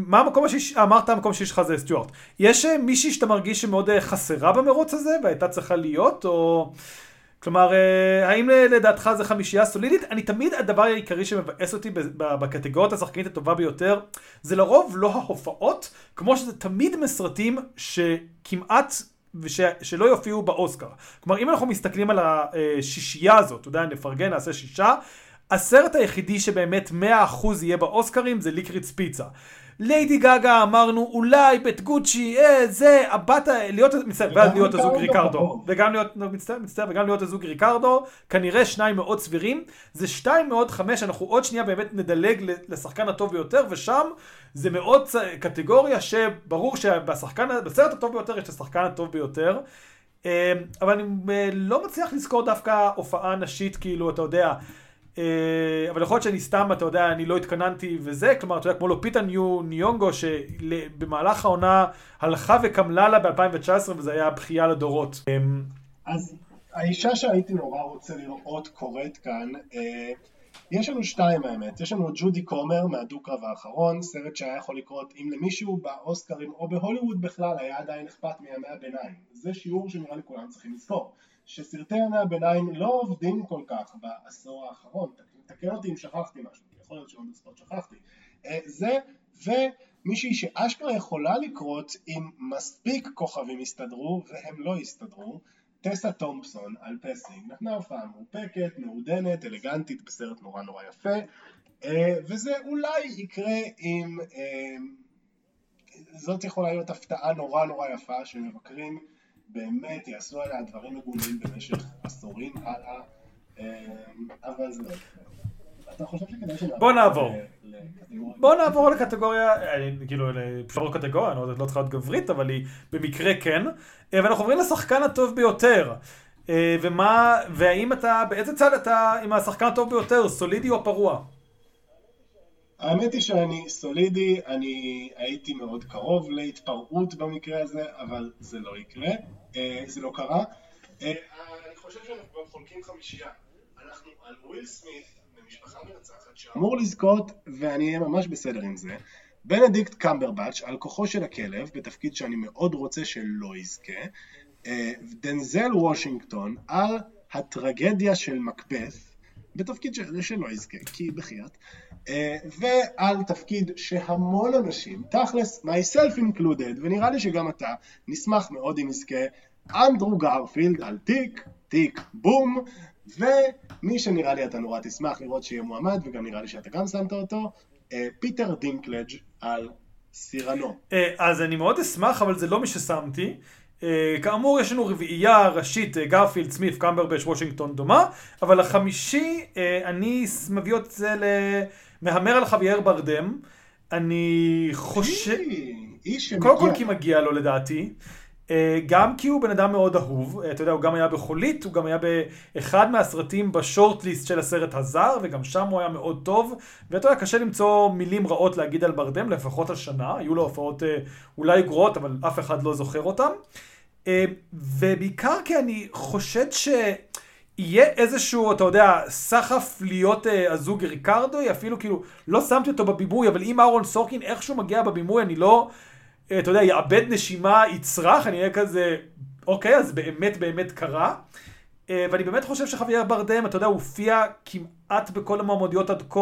מה המקום השישי? אמרת המקום השישי שלך זה סטיוארט. יש אה, מישהי שאתה מרגיש שמאוד אה, חסרה במרוץ הזה והייתה צריכה להיות? או... כלומר, uh, האם uh, לדעתך זה חמישייה סולידית? אני תמיד, הדבר העיקרי שמבאס אותי ב- ב- בקטגוריות השחקנית הטובה ביותר, זה לרוב לא ההופעות, כמו שזה תמיד מסרטים שכמעט וש, שלא יופיעו באוסקר. כלומר, אם אנחנו מסתכלים על השישייה הזאת, אתה יודע, נפרגן, נעשה שישה, הסרט היחידי שבאמת 100% יהיה באוסקרים זה ליקריץ פיצה. ליידי גגה אמרנו אולי בית גוצ'י, אה, זה, הבת, להיות, מצטער, ואז להיות הזוג ריקרדו. וגם להיות, לא, מצטער, מצטער, וגם להיות הזוג ריקרדו, כנראה שניים מאוד סבירים, זה שתיים מאוד חמש, אנחנו עוד שנייה באמת נדלג לשחקן הטוב ביותר, ושם זה מאוד צ- קטגוריה שברור שבשחקן, בסרט הטוב ביותר יש את השחקן הטוב ביותר. אה, אבל אני אה, לא מצליח לזכור דווקא הופעה נשית, כאילו, אתה יודע, אה, אבל יכול להיות שאני סתם, אתה יודע, אני לא התכוננתי וזה, כלומר, אתה יודע, כמו לופיטה ניו, ניונגו, שבמהלך העונה הלכה וקמלה לה ב-2019, וזה היה בכייה לדורות. אז האישה שהייתי נורא רוצה לראות קורית כאן, אה, יש לנו שתיים האמת, יש לנו ג'ודי קומר מהדו-קרב האחרון, סרט שהיה יכול לקרות אם למישהו באוסקרים או בהוליווד בכלל היה עדיין אכפת מימי הביניים. זה שיעור שנראה לי כולם צריכים לזכור, שסרטי ימי הביניים לא עובדים כל כך בעשור האחרון, תק- תקן אותי אם שכחתי משהו, יכול להיות שלא בספורט שכחתי. אה, זה ומישהי שאשכרה יכולה לקרות אם מספיק כוכבים יסתדרו והם לא יסתדרו, טסה תומפסון על פסינג. נתנה הופעה מאופקת, מעודנת, אלגנטית בסרט נורא נורא יפה. אה, וזה אולי יקרה אם אה, זאת יכולה להיות הפתעה נורא נורא יפה שמבקרים באמת יעשו עליה דברים מגונים במשך עשורים הלאה. אה, אבל זה לא יקרה. אתה חושב שכדאי שנעבור בוא נעבור. בואו נעבור לקטגוריה, אה, כאילו, אפשר קטגוריה, אני לא לא צריכה להיות גברית, אבל היא במקרה כן. אה, ואנחנו עוברים לשחקן הטוב ביותר. אה, ומה, והאם אתה, באיזה צד אתה עם השחקן הטוב ביותר, סולידי או פרוע? האמת היא שאני סולידי, אני הייתי מאוד קרוב להתפרעות במקרה הזה, אבל זה לא יקרה, זה לא קרה. אני חושב שאנחנו גם חולקים חמישייה. אנחנו על וויל סמית שאמור לזכות, ואני אהיה ממש בסדר עם זה, בנדיקט קמברבאץ' על כוחו של הכלב, בתפקיד שאני מאוד רוצה שלא יזכה, אה, דנזל וושינגטון על הטרגדיה של מקבת, בתפקיד של- שלא יזכה, כי בחייאת, אה, ועל תפקיד שהמון אנשים, תכלס, myself included, ונראה לי שגם אתה, נשמח מאוד אם יזכה, אנדרו גרפילד על Tick, Tick, Boom, ומי שנראה לי אתה נורא תשמח לראות שיהיה מועמד, וגם נראה לי שאתה גם שמת אותו, אה, פיטר דינקלג' על סירנו. אה, אז אני מאוד אשמח, אבל זה לא מי ששמתי. אה, כאמור, יש לנו רביעייה ראשית, גרפילד, סמיף, קמברבאץ', וושינגטון דומה, אבל החמישי, אני מביא את זה למהמר על חוויאר ברדם. אני חושב... איש שמגיע... קודם כל כי מגיע לו לדעתי. אה, גם כי הוא בן אדם מאוד אהוב, אה, אתה יודע, הוא גם היה בחולית, הוא גם היה באחד מהסרטים ב shortlist של הסרט הזר, וגם שם הוא היה מאוד טוב, ואתה יודע, קשה למצוא מילים רעות להגיד על ברדם, לפחות השנה, היו לו הופעות אה, אולי גרועות, אבל אף אחד לא זוכר אותן. ובעיקר כי אני חושד שיהיה איזשהו, אתה יודע, סחף להיות אה, הזוג ריקרדו, אפילו כאילו, לא שמתי אותו בבימוי, אבל אם אהרון סורקין איכשהו מגיע בבימוי, אני לא, אתה יודע, יאבד נשימה, יצרח, אני אהיה כזה, אוקיי, אז באמת באמת קרה. אה, ואני באמת חושב שחוויאר ברדם, אתה יודע, הוא הופיע כמעט בכל המועמדויות עד כה,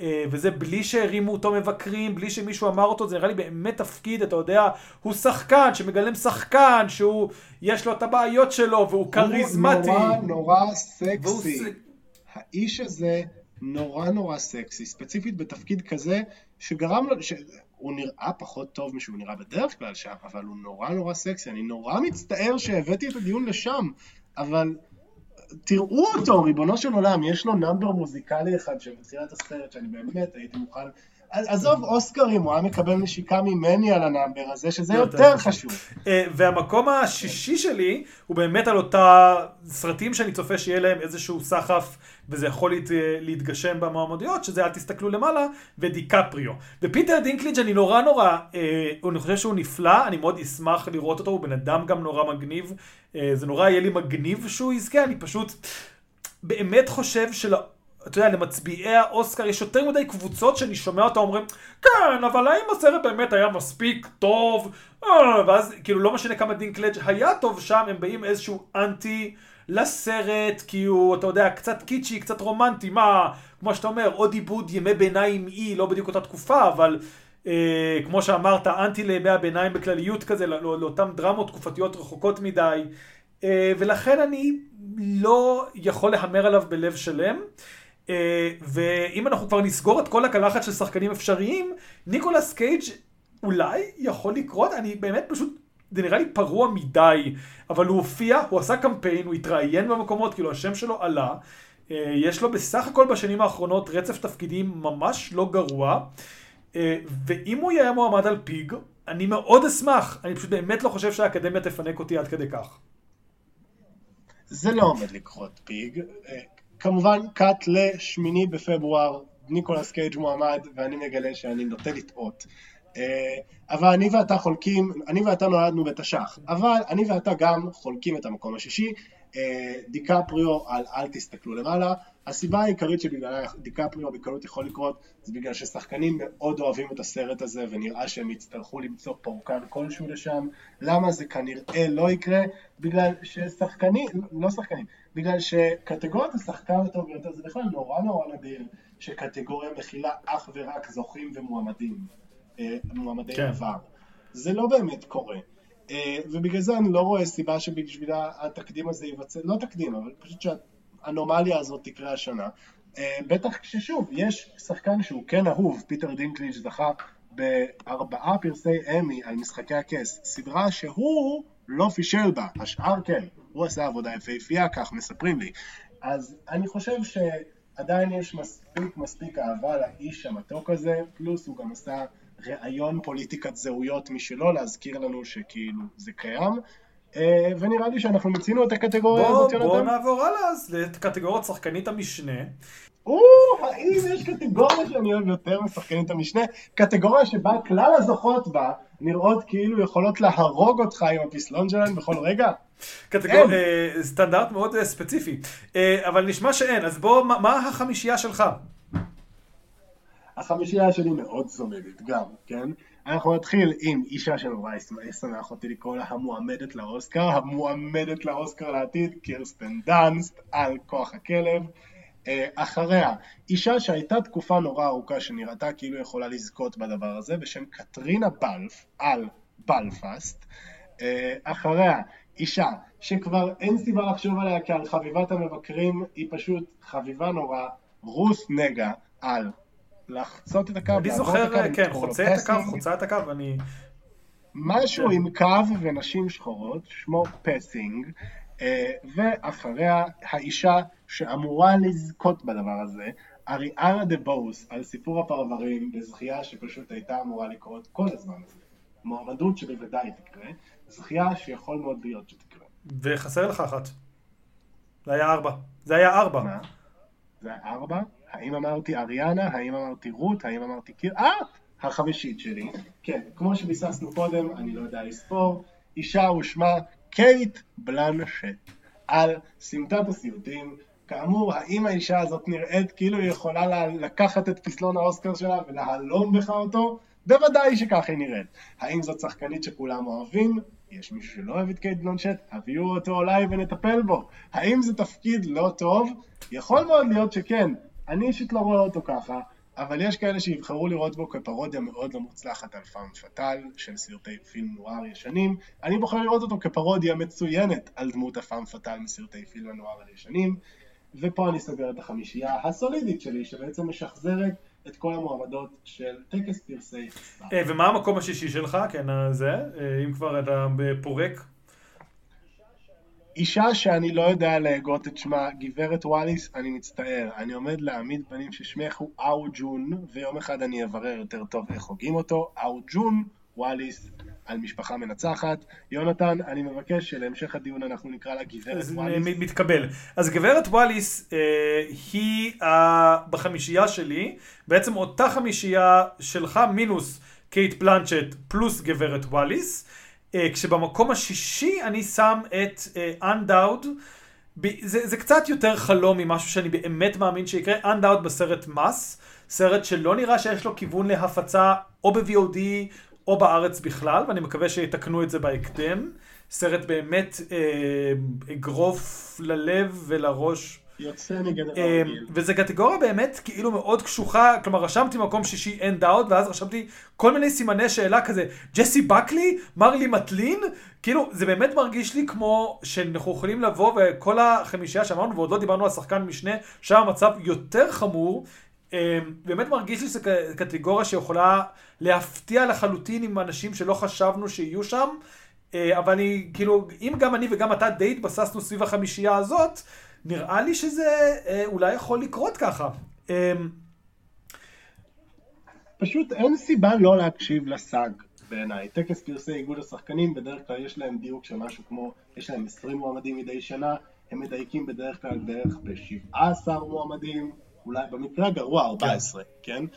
אה, וזה בלי שהרימו אותו מבקרים, בלי שמישהו אמר אותו, זה נראה לי באמת תפקיד, אתה יודע, הוא שחקן שמגלם שחקן, שהוא, יש לו את הבעיות שלו, והוא כריזמטי. הוא נורא נורא סקסי. והוא ס- האיש הזה נורא נורא סקסי, ספציפית בתפקיד כזה, שגרם לו, ש... הוא נראה פחות טוב משהוא נראה בדרך כלל שם, אבל הוא נורא נורא סקסי. אני נורא מצטער שהבאתי את הדיון לשם, אבל תראו אותו, ריבונו של עולם, יש לו number מוזיקלי אחד שבתחילת הסרט, שאני באמת הייתי מוכן... עזוב אוסקרים, הוא היה מקבל נשיקה ממני על ה number הזה, שזה יותר יותר חשוב. אה, והמקום השישי שלי הוא באמת על אותה סרטים שאני צופה שיהיה להם איזשהו סחף וזה יכול להת, להתגשם במועמדויות, שזה אל תסתכלו למעלה, ודיקפריו. ופיטר דינקליג' אני נורא נורא, אה, אני חושב שהוא נפלא, אני מאוד אשמח לראות אותו, הוא בן אדם גם נורא מגניב, אה, זה נורא יהיה לי מגניב שהוא יזכה, אני פשוט באמת חושב של... אתה יודע, למצביעי האוסקר יש יותר מדי קבוצות שאני שומע אותה אומרים, כן, אבל האם הסרט באמת היה מספיק טוב? אה, ואז כאילו לא משנה כמה דינקלג' היה טוב שם, הם באים איזשהו אנטי לסרט, כי הוא, אתה יודע, קצת קיצ'י, קצת רומנטי, מה, כמו שאתה אומר, עוד עיבוד ימי ביניים אי, לא בדיוק אותה תקופה, אבל אה, כמו שאמרת, אנטי לימי הביניים בכלליות כזה, לא, לא, לאותן דרמות תקופתיות רחוקות מדי, אה, ולכן אני לא יכול להמר עליו בלב שלם. ואם אנחנו כבר נסגור את כל הקלחת של שחקנים אפשריים, ניקולס קייג' אולי יכול לקרות, אני באמת פשוט, זה נראה לי פרוע מדי, אבל הוא הופיע, הוא עשה קמפיין, הוא התראיין במקומות, כאילו השם שלו עלה, uh, יש לו בסך הכל בשנים האחרונות רצף תפקידים ממש לא גרוע, uh, ואם הוא יהיה מועמד על פיג, אני מאוד אשמח, אני פשוט באמת לא חושב שהאקדמיה תפנק אותי עד כדי כך. זה לא עומד לקרות פיג. כמובן, קאט לשמיני בפברואר, ניקולס קייג' מועמד, ואני מגלה שאני נוטה לטעות. אבל אני ואתה חולקים, אני ואתה נולדנו בתש"ח, אבל אני ואתה גם חולקים את המקום השישי, דיקפריו על אל תסתכלו למעלה. הסיבה העיקרית שבגללה דיקפריו בקלות יכול לקרות, זה בגלל ששחקנים מאוד אוהבים את הסרט הזה, ונראה שהם יצטרכו למצוא פורקן כלשהו לשם. למה זה כנראה לא יקרה? בגלל ששחקנים, לא שחקנים, בגלל שקטגוריית השחקן הטוב ביותר זה בכלל נורא נורא נדיר שקטגוריה מכילה אך ורק זוכים ומועמדים, מועמדי כן. עבר. זה לא באמת קורה. ובגלל זה אני לא רואה סיבה שבשבילה התקדים הזה ייווצר, לא תקדים, אבל פשוט שהאנומליה הזאת תקרה השנה. בטח כששוב, יש שחקן שהוא כן אהוב, פיטר דינקליג' זכה בארבעה פרסי אמי על משחקי הכס, סדרה שהוא לא פישל בה, השאר כן, הוא עשה עבודה יפהפייה, כך מספרים לי. אז אני חושב שעדיין יש מספיק מספיק אהבה לאיש המתוק הזה, פלוס הוא גם עשה ראיון פוליטיקת זהויות משלו, להזכיר לנו שכאילו זה קיים. ונראה לי שאנחנו מיצינו את הקטגוריה בוא, הזאת, יונתן. נעבור הלאה אז לקטגוריית שחקנית המשנה. או, האם יש קטגוריה שאני אוהב יותר משחקנית המשנה? קטגוריה שבה כלל הזוכות בה נראות כאילו יכולות להרוג אותך עם הפסלון שלהן בכל רגע? קטגור... אין. אה, סטנדרט מאוד אה, ספציפי. אה, אבל נשמע שאין, אז בוא, מה, החמישייה שלך? החמישייה שלי מאוד סולידית גם, כן? אנחנו נתחיל עם אישה שנורא ישמח אותי לקרוא לה המועמדת לאוסקר, המועמדת לאוסקר לעתיד, קירסטן דאנסט, על כוח הכלב. אה, אחריה, אישה שהייתה תקופה נורא ארוכה שנראתה כאילו יכולה לזכות בדבר הזה, בשם קטרינה בלף, על בלפאסט. אה, אחריה, אישה שכבר אין סיבה לחשוב עליה כעל חביבת המבקרים, היא פשוט חביבה נורא, רוס נגה, על לחצות את הקו, אני זוכר, כן, חוצה את הקו. חוצה את הקו, אני... משהו כן. עם קו ונשים שחורות, שמו פסינג, אה, ואחריה האישה שאמורה לזכות בדבר הזה, אריאנה דה בוס על סיפור הפרברים בזכייה שפשוט הייתה אמורה לקרות כל הזמן הזה. מועמדות שבוודאי תקרה, זכייה שיכול מאוד להיות שתקרה. וחסר לך אחת. זה היה ארבע. זה היה ארבע. מה? זה היה ארבע? האם אמרתי אריאנה? האם אמרתי רות? האם אמרתי קיר? אה! החמישית שלי. כן, כמו שביססנו קודם, אני לא יודע לספור, אישה ושמה קייט בלנשט, על סמטת הסיוטים. כאמור, האם האישה הזאת נראית כאילו היא יכולה לה- לקחת את פסלון האוסקר שלה ולהלום בך אותו? בוודאי שכך היא נראית. האם זאת שחקנית שכולם אוהבים? יש מישהו שלא אוהב את קייט בלנשט? הביאו אותו אולי ונטפל בו. האם זה תפקיד לא טוב? יכול מאוד להיות שכן. אני אישית לא רואה אותו ככה, אבל יש כאלה שיבחרו לראות בו כפרודיה מאוד לא מוצלחת על פאם פאטל של סרטי פילם נואר ישנים. אני בוחר לראות אותו כפרודיה מצוינת על דמות הפאם פאטל מסרטי פילם הנוער הישנים. ופה אני סוגר את החמישייה הסולידית שלי, שבעצם משחזרת את כל המועמדות של טקס פרסי הסתיו. אה, ומה המקום השישי שלך? כן, אה, זה, אה, אם כבר אתה פורק. אישה שאני לא יודע להגות את שמה, גברת וואליס, אני מצטער, אני עומד להעמיד פנים ששמך הוא אאו ג'ון, ויום אחד אני אברר יותר טוב איך הוגים אותו, אאו ג'ון וואליס, על משפחה מנצחת. יונתן, אני מבקש שלהמשך הדיון אנחנו נקרא לה גברת וואליס. מתקבל. אז גברת וואליס אה, היא אה, בחמישייה שלי, בעצם אותה חמישייה שלך מינוס קייט בלנצ'ט פלוס גברת וואליס. אה, כשבמקום השישי אני שם את אן דאוד. אה, זה, זה קצת יותר חלום ממשהו שאני באמת מאמין שיקרה. אן דאוד בסרט מס, סרט שלא נראה שיש לו כיוון להפצה או ב-VOD או בארץ בכלל, ואני מקווה שיתקנו את זה בהקדם. סרט באמת אה, אגרוף ללב ולראש. יוצא מגדר אה, וזה קטגוריה באמת כאילו מאוד קשוחה, כלומר רשמתי מקום שישי אין דאוט, ואז רשמתי כל מיני סימני שאלה כזה, ג'סי בקלי, מרלי מטלין, כאילו זה באמת מרגיש לי כמו שאנחנו יכולים לבוא וכל החמישייה שאמרנו, ועוד לא דיברנו על שחקן משנה, שם המצב יותר חמור. אה, באמת מרגיש לי שזו קטגוריה שיכולה להפתיע לחלוטין עם אנשים שלא חשבנו שיהיו שם, אה, אבל אני, כאילו, אם גם אני וגם אתה די התבססנו סביב החמישייה הזאת, נראה לי שזה אה, אולי יכול לקרות ככה. פשוט אין סיבה לא להקשיב לסאג בעיניי. טקס פרסי איגוד השחקנים, בדרך כלל יש להם דיוק של משהו כמו, יש להם 20 מועמדים מדי שנה, הם מדייקים בדרך כלל בערך ב-17 מועמדים, אולי במקרה הגרוע 14, כן? Uh,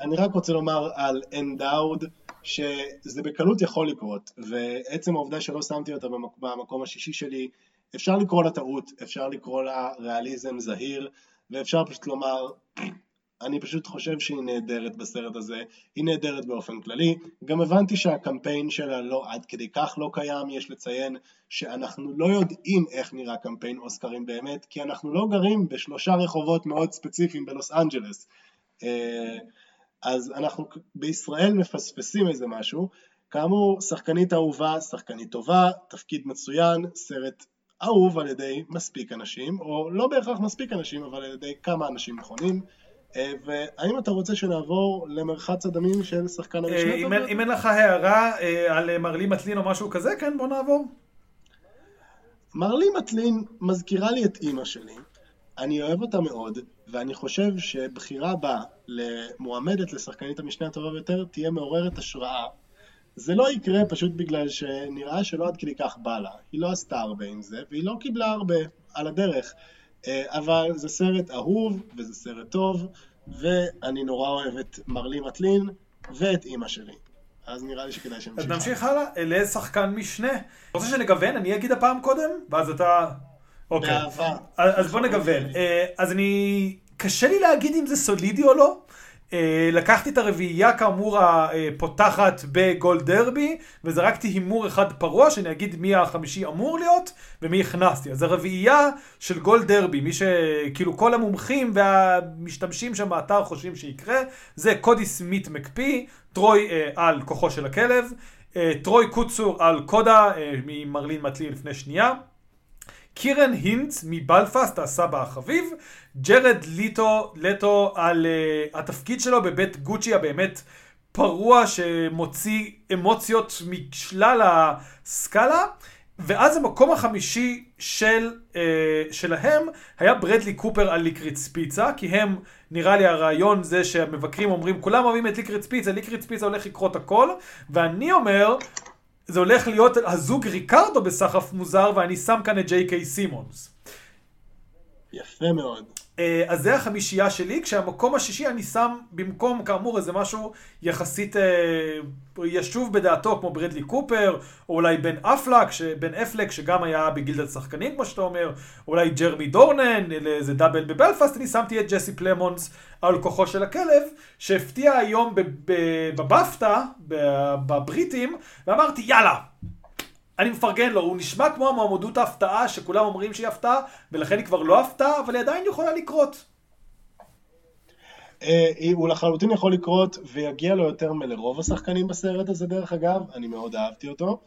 אני רק רוצה לומר על אנדאוד, שזה בקלות יכול לקרות, ועצם העובדה שלא שמתי אותה במקום השישי שלי, אפשר לקרוא לה טעות, אפשר לקרוא לה ריאליזם זהיר, ואפשר פשוט לומר, אני פשוט חושב שהיא נהדרת בסרט הזה, היא נהדרת באופן כללי. גם הבנתי שהקמפיין שלה לא עד כדי כך לא קיים, יש לציין שאנחנו לא יודעים איך נראה קמפיין אוסקרים באמת, כי אנחנו לא גרים בשלושה רחובות מאוד ספציפיים בלוס אנג'לס. אה, אז אנחנו בישראל מפספסים איזה משהו. כאמור, שחקנית אהובה, שחקנית טובה, תפקיד מצוין, סרט אהוב על ידי מספיק אנשים, או לא בהכרח מספיק אנשים, אבל על ידי כמה אנשים נכונים. אה, והאם אתה רוצה שנעבור למרחץ הדמים של שחקן אה, המשנה? אם אין לך הערה על מרלי מטלין או משהו כזה, כן, בוא נעבור. מרלי מטלין מזכירה לי את אימא שלי. אני אוהב אותה מאוד, ואני חושב שבחירה בה למועמדת לשחקנית המשנה הטובה ביותר תהיה מעוררת השראה. זה לא יקרה פשוט בגלל שנראה שלא עד כדי כך בא לה. היא לא עשתה הרבה עם זה, והיא לא קיבלה הרבה על הדרך. אה, אבל זה סרט אהוב, וזה סרט טוב, ואני נורא אוהב את מרלי מטלין ואת אימא שלי. אז נראה לי שכדאי שנמשיך. אז נמשיך הלאה, לשחקן משנה. אתה רוצה שנגוון? אני אגיד הפעם קודם, ואז אתה... אוקיי. באהבה. אז בוא נגוון. אה, אז אני... קשה לי להגיד אם זה סולידי או לא. אה, לקחתי את הרביעייה כאמור הפותחת בגולד דרבי, וזרקתי הימור אחד פרוע, שאני אגיד מי החמישי אמור להיות, ומי הכנסתי. אז הרביעייה של גולד דרבי, מי שכאילו כל המומחים והמשתמשים שם באתר חושבים שיקרה, זה קודי סמיט מקפי, אה, על כוחו של הכלב, אה, טרוי קוצר על קודה אה, ממרלי מטלין לפני שנייה. קירן היינדס מבלפאסט, הסבא החביב, ג'רד ליטו, לטו על אה, התפקיד שלו בבית גוצ'י הבאמת פרוע שמוציא אמוציות משלל הסקאלה, ואז המקום החמישי של, uh, שלהם היה ברדלי קופר על ליקריץ פיצה, כי הם, נראה לי הרעיון זה שהמבקרים אומרים, כולם אוהבים את ליקריץ פיצה, ליקריץ פיצה הולך לקרות הכל, ואני אומר, זה הולך להיות הזוג ריקרדו בסחף מוזר, ואני שם כאן את ג'יי קיי סימונס. יפה מאוד. אה, אז זה החמישייה שלי, כשהמקום השישי אני שם במקום כאמור איזה משהו יחסית אה, ישוב בדעתו כמו ברדלי קופר, או אולי בן אפלק, בן אפלק שגם היה בגילדת שחקנים כמו שאתה אומר, או אולי ג'רמי דורנן, לאיזה דאבל בבלפאסט, אני שמתי את ג'סי פלמונס על כוחו של הכלב, שהפתיע היום בבפטה, בבריטים, ואמרתי יאללה, אני מפרגן לו, הוא נשמע כמו המועמדות ההפתעה שכולם אומרים שהיא הפתעה, ולכן היא כבר לא הפתעה, אבל היא עדיין יכולה לקרות. אה, הוא לחלוטין יכול לקרות ויגיע לו יותר מלרוב השחקנים בסרט הזה דרך אגב, אני מאוד אהבתי אותו.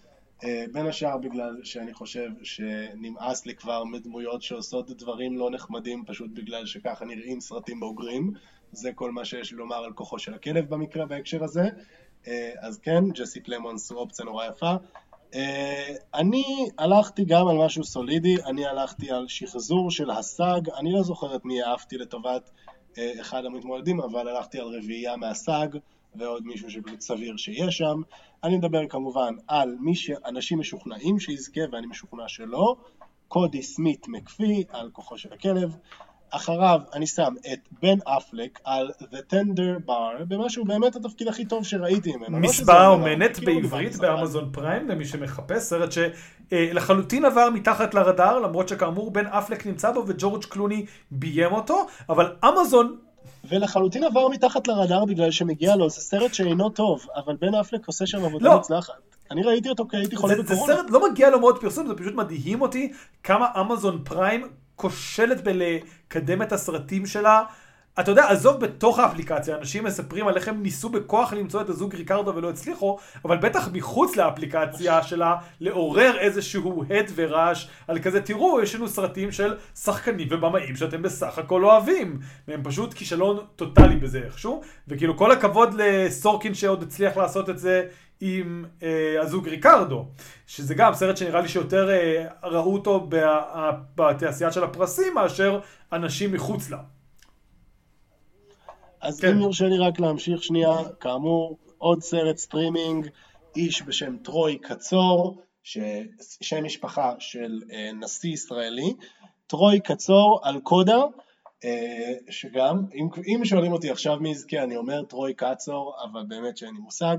אה, בין השאר בגלל שאני חושב שנמאס לי כבר מדמויות שעושות דברים לא נחמדים פשוט בגלל שככה נראים סרטים בוגרים. זה כל מה שיש לומר על כוחו של הכלב במקרה בהקשר הזה. אה, אז כן, ג'סי פלמונס הוא אופציה נורא יפה. אה, אני הלכתי גם על משהו סולידי, אני הלכתי על שחזור של הסאג, אני לא זוכר את מי אהבתי לטובת אחד המתמודדים, אבל הלכתי על רביעייה מהסאג. ועוד מישהו שפשוט סביר שיהיה שם. אני מדבר כמובן על מי שאנשים משוכנעים שיזכה ואני משוכנע שלא, קודי סמית מקפי על כוחו של הכלב. אחריו אני שם את בן אפלק על The Tender Bar, במה שהוא באמת התפקיד הכי טוב שראיתי ממנו. לא מספר אומנת בעברית באמזון פריים למי שמחפש, סרט שלחלוטין עבר מתחת לרדאר, למרות שכאמור בן אפלק נמצא בו וג'ורג' קלוני ביים אותו, אבל אמזון ולחלוטין עבר מתחת לרדאר בגלל שמגיע לו, זה סרט שאינו טוב, אבל בן אפלק עושה שם עבודה לא. מוצלחת. אני ראיתי אותו כי הייתי חולה בקורונה. זה סרט, לא מגיע לו מאוד פרסום, זה פשוט מדהים אותי כמה אמזון פריים כושלת בלקדם את הסרטים שלה. אתה יודע, עזוב בתוך האפליקציה, אנשים מספרים על איך הם ניסו בכוח למצוא את הזוג ריקרדו ולא הצליחו, אבל בטח מחוץ לאפליקציה שלה, לעורר איזשהו הד ורעש על כזה, תראו, יש לנו סרטים של שחקנים ובמאים שאתם בסך הכל אוהבים. והם פשוט כישלון טוטאלי בזה איכשהו, וכאילו כל הכבוד לסורקין שעוד הצליח לעשות את זה עם אה, הזוג ריקרדו, שזה גם סרט שנראה לי שיותר אה, ראו אותו בתעשייה של הפרסים מאשר אנשים מחוץ לה. אז כן. אם יורשה לי רק להמשיך שנייה, כאמור, עוד סרט סטרימינג, איש בשם טרוי קצור, שם משפחה של אה, נשיא ישראלי, טרוי קצור על קודה, אה, שגם, אם, אם שואלים אותי עכשיו מי יזכה, אני אומר טרוי קצור, אבל באמת שאין לי מושג.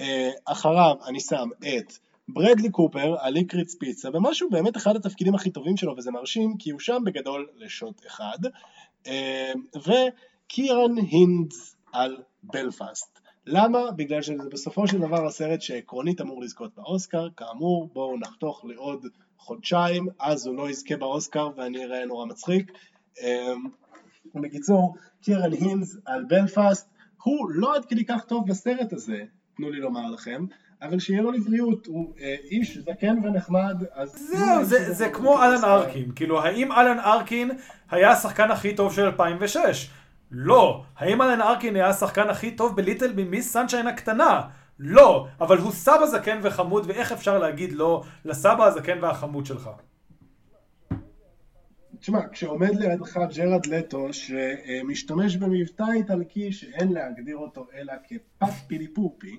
אה, אחריו אני שם את ברדלי קופר על ליקריץ פיצה, ומשהו באמת אחד התפקידים הכי טובים שלו, וזה מרשים, כי הוא שם בגדול לשוט אחד. אה, ו... קירן הינדס על בלפאסט. למה? בגלל שזה בסופו של דבר הסרט שעקרונית אמור לזכות באוסקר, כאמור בואו נחתוך לעוד חודשיים, אז הוא לא יזכה באוסקר ואני אראה נורא מצחיק. אמ, בקיצור, קירן הינדס על בלפאסט, הוא לא עד כדי כך טוב בסרט הזה, תנו לי לומר לכם, אבל שיהיה לו לבריאות, הוא אה, איש זקן ונחמד, אז... זהו, זה, זה כמו אלן ארקין, כאילו האם אלן ארקין היה השחקן הכי טוב של 2006? לא. האם אלן ארקין היה השחקן הכי טוב בליטל במיס סנשיין הקטנה? לא. אבל הוא סבא זקן וחמוד, ואיך אפשר להגיד לא לסבא הזקן והחמוד שלך? תשמע, כשעומד לידך ג'רד לטו שמשתמש במבטא איטלקי שאין להגדיר אותו אלא כפאפ פילי פופי,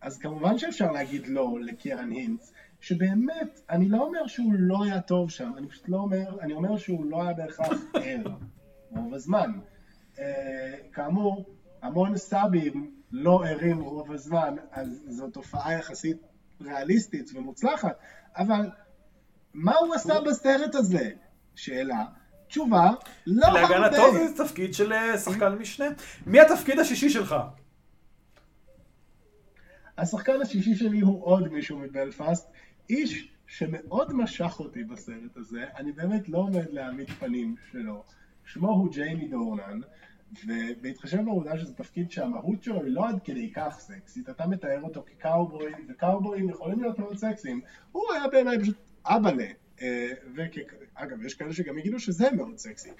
אז כמובן שאפשר להגיד לא לקירן הינץ, שבאמת, אני לא אומר שהוא לא היה טוב שם, אני פשוט לא אומר, אני אומר שהוא לא היה בהכרח ער. רוב הזמן. אה, כאמור, המון סאבים לא ערים רוב הזמן, אז זו תופעה יחסית ריאליסטית ומוצלחת, אבל מה הוא עשה בסרט הזה? שאלה. תשובה, לא הרבה. להגנתו זה תפקיד של אה, שחקן משנה. מי התפקיד השישי שלך? השחקן השישי שלי הוא עוד מישהו מבלפאסט, איש שמאוד משך אותי בסרט הזה, אני באמת לא עומד להעמיד פנים שלו. שמו הוא ג'יימי דורנן, ובהתחשב בעובדה שזה תפקיד שהמהות שלו היא לא עד כדי כך סקסית, אתה מתאר אותו כקאובוי, וקאובויים יכולים להיות מאוד סקסיים, הוא היה בעיניי פשוט אבאלה, אה, ואגב, יש כאלה שגם יגידו שזה מאוד סקסי.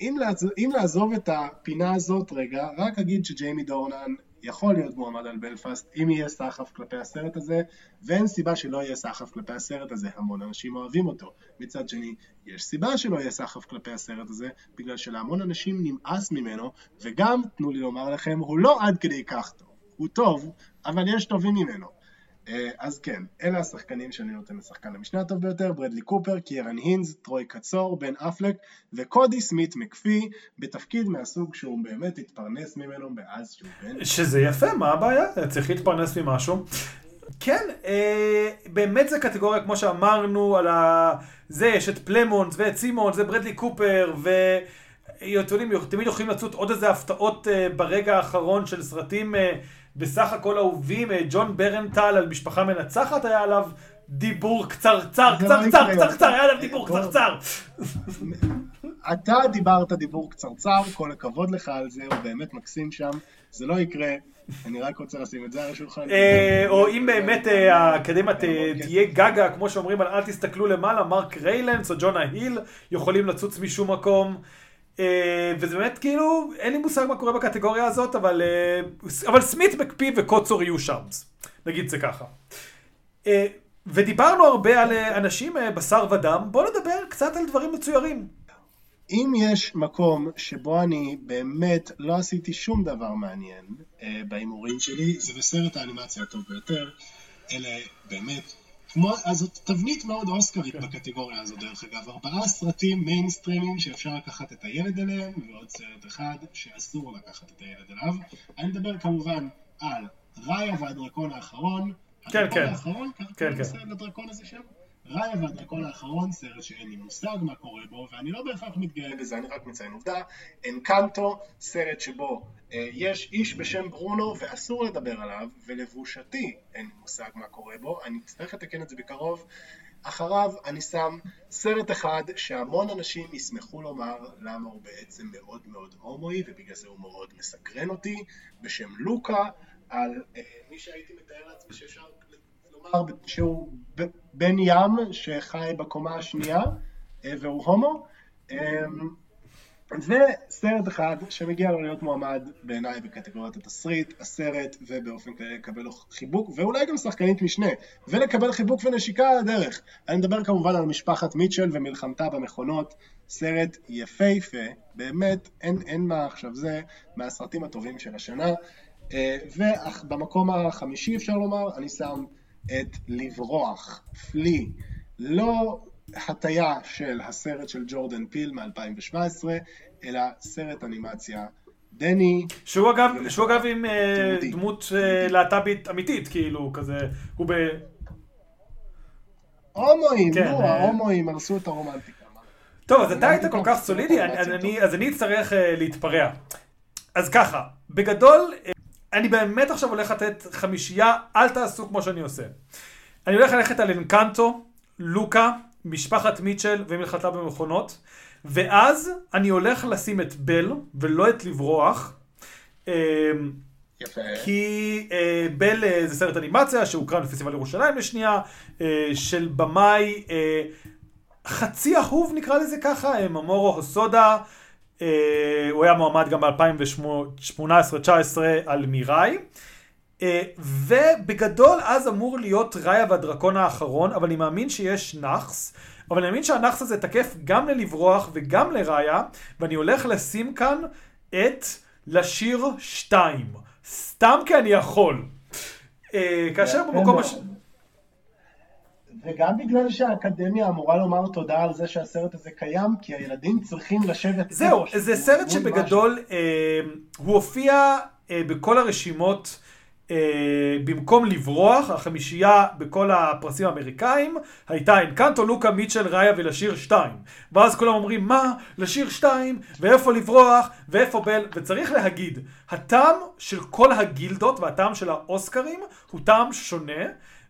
אם, לעזוב, אם לעזוב את הפינה הזאת רגע, רק אגיד שג'יימי דורנן יכול להיות מועמד על בלפאסט אם יהיה סחף כלפי הסרט הזה, ואין סיבה שלא יהיה סחף כלפי הסרט הזה, המון אנשים אוהבים אותו. מצד שני, יש סיבה שלא יהיה סחף כלפי הסרט הזה, בגלל שלהמון אנשים נמאס ממנו, וגם, תנו לי לומר לכם, הוא לא עד כדי כך טוב. הוא טוב, אבל יש טובים ממנו. אה, אז כן, אלה השחקנים שאני נותן לשחקן המשנה הטוב ביותר, ברדלי קופר, קיירן הינז, טרוי קצור, בן אפלק וקודי סמית מקפי, בתפקיד מהסוג שהוא באמת התפרנס ממנו מאז שהוא בן. שזה יפה, מה הבעיה? צריך להתפרנס ממשהו. כן, אה, באמת זה קטגוריה, כמו שאמרנו, על ה... זה, יש את פלמונס ואת סימונס וברדלי קופר, ו... תמיד יכולים לצאת עוד איזה הפתעות אה, ברגע האחרון של סרטים אה, בסך הכל אהובים, אה, ג'ון ברנטל על משפחה מנצחת היה עליו דיבור קצרצר, קצרצר, קצרצר, היה עליו דיבור קצרצר. אתה דיברת דיבור קצרצר, כל הכבוד לך על זה, הוא באמת מקסים שם, זה לא יקרה, אני רק רוצה לשים את זה על השולחן. אה, או אם באמת אה, האקדמיה ת- תהיה גגה, כמו שאומרים על אל תסתכלו למעלה, מרק ריילנס או ג'ונה היל יכולים לצוץ משום מקום. אה, וזה באמת כאילו, אין לי מושג מה קורה בקטגוריה הזאת, אבל, אה, אבל סמית, מקפיא וקוצור יהיו שם, נגיד זה ככה. אה, ודיברנו הרבה על אנשים בשר ודם, בואו נדבר קצת על דברים מצוירים. אם יש מקום שבו אני באמת לא עשיתי שום דבר מעניין בהימורים שלי, זה בסרט האנימציה הטוב ביותר. אלה באמת, כמו, אז זאת תבנית מאוד אוסקרית בקטגוריה הזו דרך אגב. ארבעה סרטים מיינסטרימים שאפשר לקחת את הילד אליהם, ועוד סרט אחד שאסור לקחת את הילד אליו. אני מדבר כמובן על ראיה והדרקון האחרון. כן, הדרקון כן. האחרון, ככה כן, כן. לסרט לדרקון הזה שם? ראיה והדרקון האחרון, סרט שאין לי מושג מה קורה בו, ואני לא בהכרח מתגאה בזה, אני רק מציין עובדה. אנקנטו, סרט שבו אה, יש איש בשם ברונו ואסור לדבר עליו, ולבושתי אין לי מושג מה קורה בו, אני אצטרך לתקן את זה בקרוב. אחריו אני שם סרט אחד שהמון אנשים ישמחו לומר למה הוא בעצם מאוד מאוד הומואי ובגלל זה הוא מאוד מסקרן אותי בשם לוקה על אה, מי שהייתי מתאר לעצמי שאפשר לומר שהוא בן ים שחי בקומה השנייה אה, והוא הומו. אה, וסרט אחד שמגיע לו להיות מועמד בעיניי בקטגוריית התסריט, הסרט ובאופן כללי לקבל לו חיבוק ואולי גם שחקנית משנה ולקבל חיבוק ונשיקה על הדרך. אני מדבר כמובן על משפחת מיטשל ומלחמתה במכונות, סרט יפהפה, באמת אין, אין מה עכשיו זה מהסרטים הטובים של השנה. אה, ובמקום החמישי אפשר לומר אני שם את לברוח, פלי, לא הטיה של הסרט של ג'ורדן פיל מ-2017, אלא סרט אנימציה. דני, שהוא אגב, שהוא אגב עם אה, תיעודי. דמות אה, להט"בית אמיתית, כאילו, כזה, הוא ב... הומואים, כן, נו, אה. ההומואים הרסו את הרומנטיקה. טוב, אז אתה היית כל כך סולידי. אז אני אצטרך להתפרע. אז ככה, בגדול, אני באמת עכשיו הולך לתת חמישייה, אל תעשו כמו שאני עושה. אני הולך ללכת על אנקנטו, לוקה, משפחת מיטשל ומלחתה במכונות, ואז אני הולך לשים את בל, ולא את לברוח. אה, יפה. כי אה, בל אה, זה סרט אנימציה שהוקרן בפסטיבל ירושלים לשנייה, אה, של במאי אה, חצי אהוב נקרא לזה ככה, אה, ממורו הוסודה, הוא היה מועמד גם ב-2018-2019 על מיראי. אה, ובגדול אז אמור להיות ראיה והדרקון האחרון, אבל אני מאמין שיש נאחס, אבל אני מאמין שהנאחס הזה תקף גם ללברוח וגם לראיה, ואני הולך לשים כאן את לשיר 2. סתם כי אני יכול. אה, כאשר במקום. הש... וגם בגלל שהאקדמיה אמורה לומר תודה על זה שהסרט הזה קיים, כי הילדים צריכים לשבת... זהו, זה סרט שבגדול אה, הוא הופיע אה, בכל הרשימות אה, במקום לברוח, החמישייה בכל הפרסים האמריקאים הייתה אנקנטו, לוקה, מיטשל, ראיה ולשיר 2. ואז כולם אומרים, מה? לשיר 2? ואיפה לברוח? ואיפה בל? וצריך להגיד, הטעם של כל הגילדות והטעם של האוסקרים הוא טעם שונה.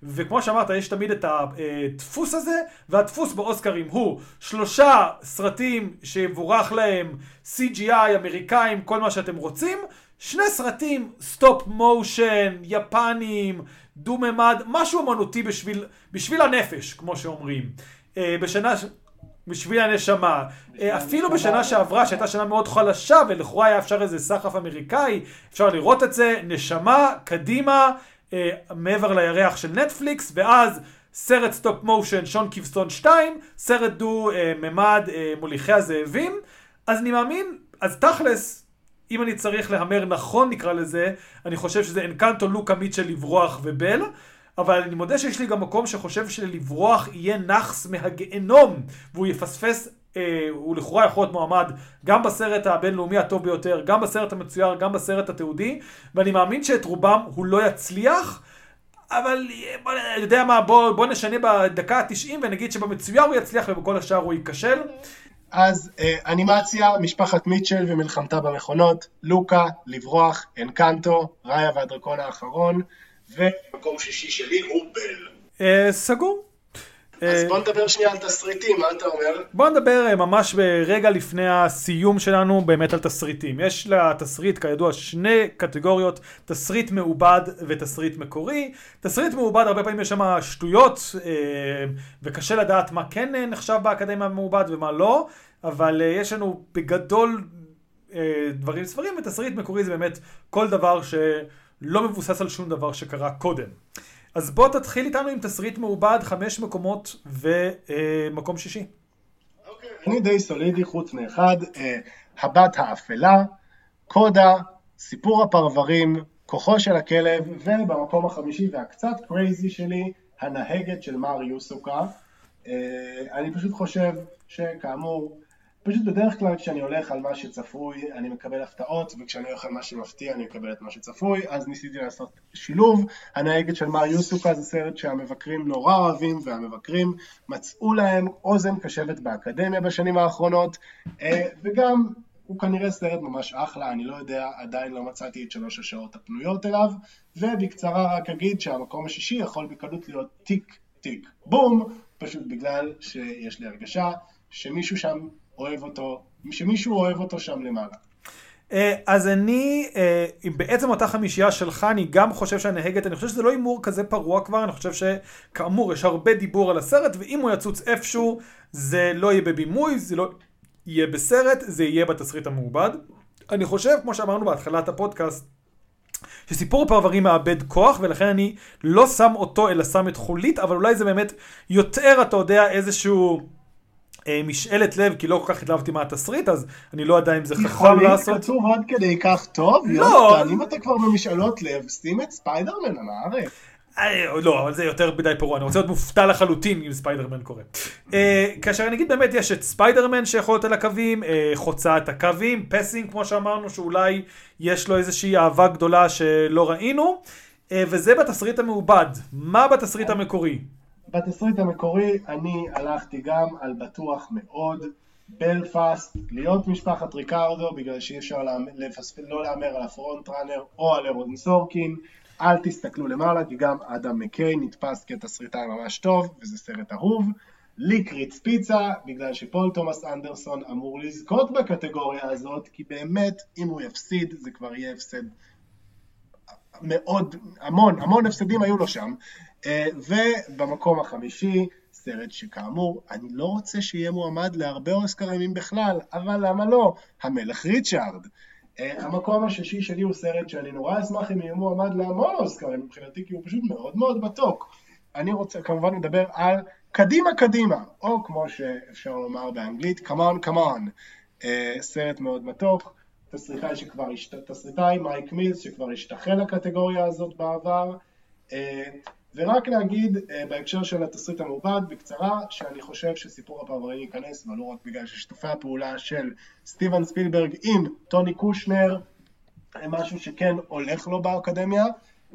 וכמו שאמרת, יש תמיד את הדפוס הזה, והדפוס באוסקרים הוא שלושה סרטים שיבורך להם CGI, אמריקאים, כל מה שאתם רוצים, שני סרטים stop motion, יפנים, דו-ממד, משהו אמנותי בשביל, בשביל הנפש, כמו שאומרים. אה, בשנה... ש- בשביל הנשמה. אה, אפילו בשנה שעברה, שהייתה שנה מאוד חלשה, ולכאורה היה אפשר איזה סחף אמריקאי, אפשר לראות את זה, נשמה, קדימה, אה, מעבר לירח של נטפליקס, ואז סרט stop motion, שון כבשון 2, סרט דו אה, ממד, אה, מוליכי הזאבים. אז אני מאמין, אז תכלס, אם אני צריך להמר נכון נקרא לזה, אני חושב שזה אנקנטו, לוקה, מיטשל, לברוח ובל. אבל אני מודה שיש לי גם מקום שחושב שלברוח יהיה נאחס מהגיהנום, והוא יפספס, הוא לכאורה יכול להיות מועמד גם בסרט הבינלאומי הטוב ביותר, גם בסרט המצויר, גם בסרט התיעודי, ואני מאמין שאת רובם הוא לא יצליח. אבל אה, בוא, יודע מה, בוא, בוא נשנה בדקה ה-90 ונגיד שבמצויר הוא יצליח ובכל השאר הוא ייכשל. אז אה, אנימציה, משפחת מיטשל ומלחמתה במכונות, לוקה, לברוח, אנקנטו, ראיה והדרקון האחרון, ומקום שישי שלי הוא בל. אה, סגור. אז אה, בוא נדבר שנייה על תסריטים, מה אתה אומר? בוא נדבר אה, ממש ברגע לפני הסיום שלנו באמת על תסריטים. יש לתסריט כידוע שני קטגוריות, תסריט מעובד ותסריט מקורי. תסריט מעובד הרבה פעמים יש שם שטויות אה, וקשה לדעת מה כן נחשב באקדמיה מעובד ומה לא, אבל יש לנו בגדול דברים ספרים ותסריט מקורי זה באמת כל דבר שלא מבוסס על שום דבר שקרה קודם. אז בוא תתחיל איתנו עם תסריט מעובד, חמש מקומות ומקום שישי. אוקיי, אני די סולידי חוץ מאחד, אה, הבת האפלה, קודה, סיפור הפרברים, כוחו של הכלב, ובמקום החמישי והקצת קרייזי שלי, הנהגת של מר יוסוקה. אה, אני פשוט חושב שכאמור, פשוט בדרך כלל כשאני הולך על מה שצפוי אני מקבל הפתעות וכשאני הולך על מה שמפתיע אני מקבל את מה שצפוי. אז ניסיתי לעשות שילוב. הנהגת של מר יוסוקה זה סרט שהמבקרים נורא אוהבים והמבקרים מצאו להם אוזן קשבת באקדמיה בשנים האחרונות אה, וגם הוא כנראה סרט ממש אחלה, אני לא יודע, עדיין לא מצאתי את שלוש השעות הפנויות אליו ובקצרה רק אגיד שהמקום השישי יכול בקלות להיות טיק טיק בום פשוט בגלל שיש לי הרגשה שמישהו שם אוהב אותו, שמישהו אוהב אותו שם למעלה. אה, אז אני, אה, בעצם אותה חמישייה שלך, אני גם חושב שהנהגת, אני חושב שזה לא הימור כזה פרוע כבר, אני חושב שכאמור, יש הרבה דיבור על הסרט, ואם הוא יצוץ איפשהו, זה לא יהיה בבימוי, זה לא יהיה בסרט, זה יהיה בתסריט המעובד. אני חושב, כמו שאמרנו בהתחלת הפודקאסט, שסיפור הפרברים מאבד כוח, ולכן אני לא שם אותו, אלא שם את חולית, אבל אולי זה באמת יותר, אתה יודע, איזשהו... אה, משאלת לב, כי לא כל כך התלהבתי מהתסריט, אז אני לא יודע אם זה חכם לעשות. כתוב עד כדי כך טוב? לא. יונתן, אם אתה כבר במשאלות לב, שים את ספיידרמן על הארץ. אה, לא, אבל זה יותר מדי פרוע, אני רוצה להיות מופתע לחלוטין אם ספיידרמן קורה. אה, כאשר אני אגיד באמת יש את ספיידרמן שיכול להיות על הקווים, חוצה את הקווים, Passing כמו שאמרנו, שאולי יש לו איזושהי אהבה גדולה שלא ראינו, וזה בתסריט המעובד. מה בתסריט המקורי? בתסריט המקורי אני הלכתי גם על בטוח מאוד, בלפאסט, להיות משפחת ריקרדו, בגלל שאי אפשר לא להמר על ה front runner או על אהרון סורקין, אל תסתכלו למעלה, כי גם אדם מקיי נתפס כתסריטאי ממש טוב, וזה סרט אהוב. ליקריץ פיצה, בגלל שפול תומאס אנדרסון אמור לזכות בקטגוריה הזאת, כי באמת, אם הוא יפסיד, זה כבר יהיה הפסד מאוד, המון, המון הפסדים היו לו שם. אה, ובמקום החמישי, סרט שכאמור, אני לא רוצה שיהיה מועמד להרבה אוסקרים אם בכלל, אבל למה לא? המלך ריצ'ארד. אה, המקום השישי שלי הוא סרט שאני נורא אשמח אם יהיה מועמד להמון אוסקרים מבחינתי, כי הוא פשוט מאוד מאוד מתוק. אני רוצה כמובן לדבר על קדימה קדימה, או כמו שאפשר לומר באנגלית, come on come on. אה, סרט מאוד מתוק, תסריטאי שכבר, השת... תסריטאי מייק מילס שכבר השתחל לקטגוריה הזאת בעבר. אה, ורק להגיד אה, בהקשר של התסריט המעובד בקצרה שאני חושב שסיפור הפרברים ייכנס ולא רק בגלל ששיתופי הפעולה של סטיבן ספילברג עם טוני קושנר הם משהו שכן הולך לו באקדמיה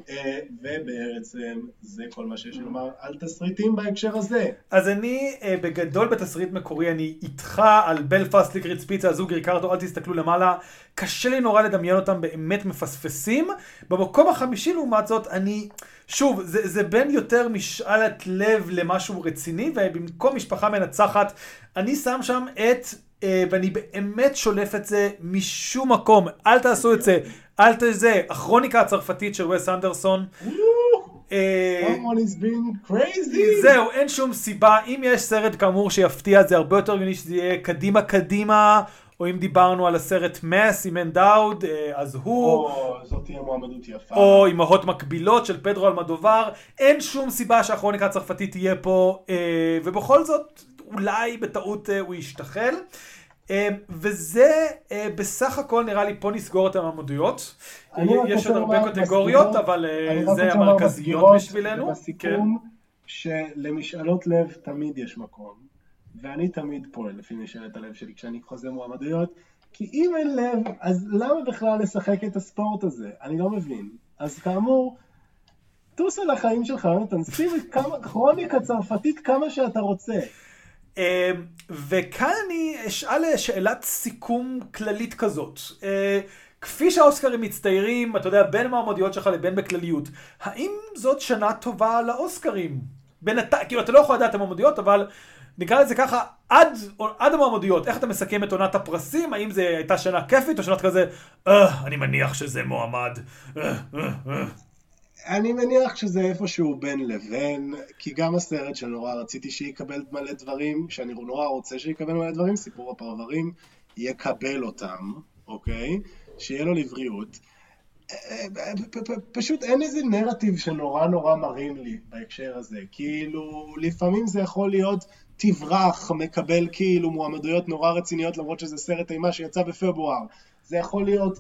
אה, ובעצם זה כל מה שיש לומר על תסריטים בהקשר הזה. אז אני אה, בגדול בתסריט מקורי, אני איתך על בלפאסט ליקריץ פיצה, זוג ריקרדו, אל תסתכלו למעלה. קשה לי נורא לדמיין אותם באמת מפספסים. במקום החמישי לעומת זאת, אני, שוב, זה, זה בין יותר משאלת לב למשהו רציני, ובמקום משפחה מנצחת, אני שם שם את, אה, ואני באמת שולף את זה משום מקום, אל תעשו את זה, אל תזה, הכרוניקה הצרפתית של וס אנדרסון. אה. זהו, אין שום סיבה. אם יש סרט כאמור שיפתיע, זה הרבה יותר הגיוני שזה יהיה קדימה קדימה, או אם דיברנו על הסרט מס עם אנדאוד, אז הוא, או, זאת תהיה מועמדות יפה. או אמהות מקבילות של פדרו אלמדובר. אין שום סיבה שהכרוניקה הצרפתית תהיה פה, אה, ובכל זאת, אולי בטעות אה, הוא ישתחל. אה, וזה אה, בסך הכל נראה לי פה נסגור את רק יש עוד הרבה קטגוריות, אבל אה, אני רק זה רוצה לומר המרכזיות בשבילנו. כן. ובסיכום, שלמשאלות לב תמיד יש מקום, ואני תמיד פועל לפי משאלת הלב שלי כשאני חוזה מועמדויות, כי אם אין לב, אז למה בכלל לשחק את הספורט הזה? אני לא מבין. אז כאמור, טוס על החיים שלך, יונתן, שים כרוניקה צרפתית כמה שאתה רוצה. אה, וכאן אני אשאל שאלת סיכום כללית כזאת. אה, כפי שהאוסקרים מצטיירים, אתה יודע, בין המועמדויות שלך לבין בכלליות, האם זאת שנה טובה לאוסקרים? בינתיים, כאילו אתה לא יכול לדעת את המועמדויות, אבל נקרא לזה ככה, עד, עד המועמדויות, איך אתה מסכם את עונת הפרסים? האם זו הייתה שנה כיפית או שנה כזה, אה, אני מניח שזה מועמד. אה, אה, אה. אני מניח שזה איפשהו בין לבין, כי גם הסרט שנורא רציתי שיקבל מלא דברים, שאני נורא רוצה שיקבל מלא דברים, סיפור הפרברים, יקבל אותם, אוקיי? שיהיה לו לבריאות. פשוט אין איזה נרטיב שנורא נורא מרים לי בהקשר הזה. כאילו, לפעמים זה יכול להיות תברח, מקבל כאילו מועמדויות נורא רציניות למרות שזה סרט אימה שיצא בפברואר. זה יכול להיות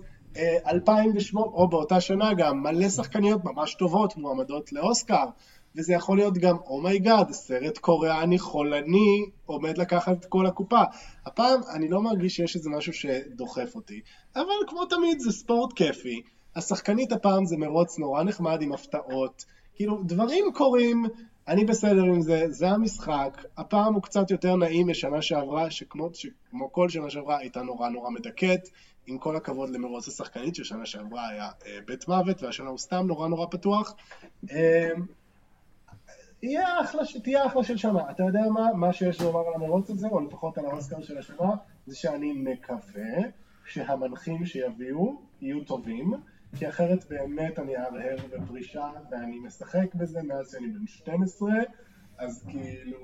2008, או באותה שנה גם, מלא שחקניות ממש טובות מועמדות לאוסקר. וזה יכול להיות גם, oh my God, סרט קוריאני חולני עומד לקחת את כל הקופה. הפעם אני לא מרגיש שיש איזה משהו שדוחף אותי, אבל כמו תמיד זה ספורט כיפי. השחקנית הפעם זה מרוץ נורא נחמד עם הפתעות. כאילו, דברים קורים, אני בסדר עם זה, זה המשחק. הפעם הוא קצת יותר נעים משנה שעברה, שכמו, שכמו כל שנה שעברה הייתה נורא נורא מדכאת. עם כל הכבוד למרוץ השחקנית, ששנה שעברה היה אה, בית מוות, והשנה הוא סתם נורא נורא פתוח. אה, יהיה אחלה, תהיה אחלה של שנה. אתה יודע מה, מה שיש לומר על המרוץ הזה, או לפחות על האוסקר של השנה, זה שאני מקווה שהמנחים שיביאו יהיו טובים, כי אחרת באמת אני אהרהר בפרישה, ואני משחק בזה מאז שאני בן 12, אז כאילו...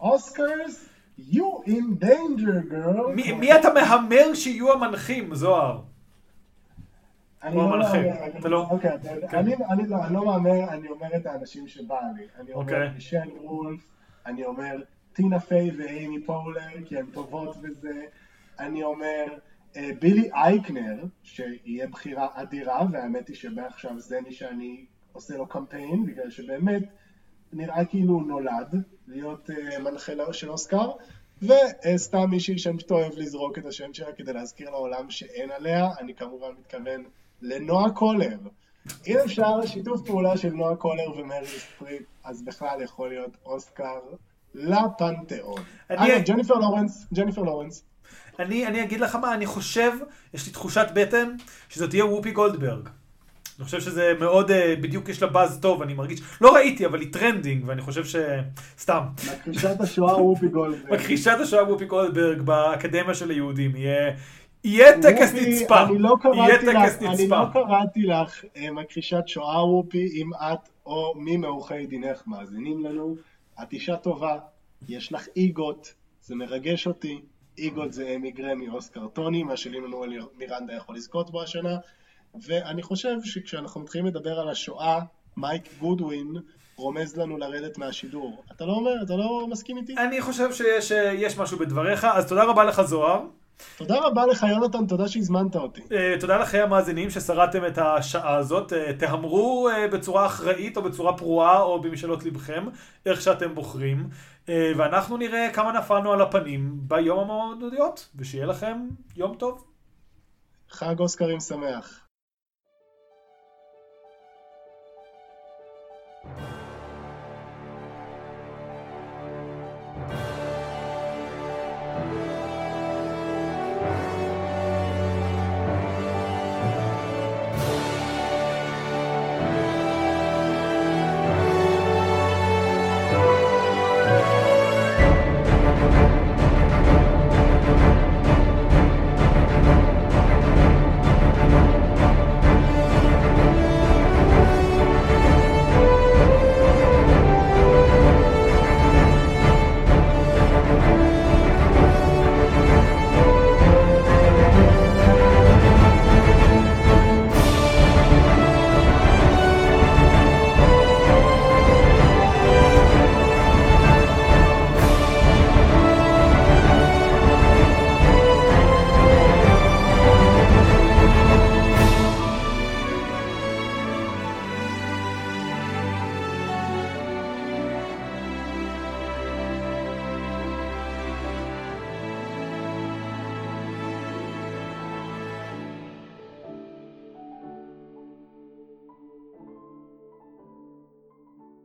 אוסקרס, you in danger girl. מי, מי אתה מהמר שיהיו המנחים, זוהר? אני לא. מהמר, אתה לא- אוקיי, כן. אני לא אני לא מהמר, אני אומר את האנשים שבא לי. אני אומר אוקיי. מישל וולף, אני אומר טינה פיי ואימי פולר, כי הן טובות בזה. אני אומר בילי אייקנר, שיהיה בחירה אדירה, והאמת היא שמעכשיו זה מי שאני עושה לו קמפיין, בגלל שבאמת נראה כאילו הוא נולד להיות אה, מנחה לא- של אוסקר. וסתם מישהי שאני פשוט אוהב לזרוק את השם שלה כדי להזכיר לעולם שאין עליה, אני כמובן מתכוון לנועה קולר. אם אפשר שיתוף פעולה של נועה קולר ומרי סטריפ, אז בכלל יכול להיות אוסקר לפנתיאון. אני- אגב, ג'ניפר לורנס, ג'ניפר לורנס. אני, אני אגיד לך מה, אני חושב, יש לי תחושת בטן, שזאת תהיה וופי גולדברג. אני חושב שזה מאוד, אה, בדיוק יש לה באז טוב, אני מרגיש, לא ראיתי, אבל היא trending, ואני חושב ש... סתם. מכחישת השואה וופי גולדברג. מכחישת השואה וופי גולדברג באקדמיה של היהודים, יהיה... יהיה טקס נצפה. אני לא יהיה קראתי טקס לך, אני נצפה. לא קראתי לך אה, מכחישת שואה וופי, אם את או מי מעורכי דינך מאזינים לנו. את אישה טובה, יש לך איגות, זה מרגש אותי. איגות זה אמי גרמי אוסקר טוני, מה שלינואל מירנדה יכול לזכות בו השנה. ואני חושב שכשאנחנו מתחילים לדבר על השואה, מייק גודווין רומז לנו לרדת מהשידור. אתה לא אומר, אתה לא מסכים איתי? אני חושב שיש אה, משהו בדבריך, אז תודה רבה לך זוהר. תודה רבה לך יונתן, תודה שהזמנת אותי. אה, תודה לכם המאזינים ששרדתם את השעה הזאת. אה, תהמרו אה, בצורה אחראית או בצורה פרועה או במשאלות לבכם, איך שאתם בוחרים. אה, ואנחנו נראה כמה נפלנו על הפנים ביום המועדודיות, ושיהיה לכם יום טוב. חג אוסקרים שמח. thank you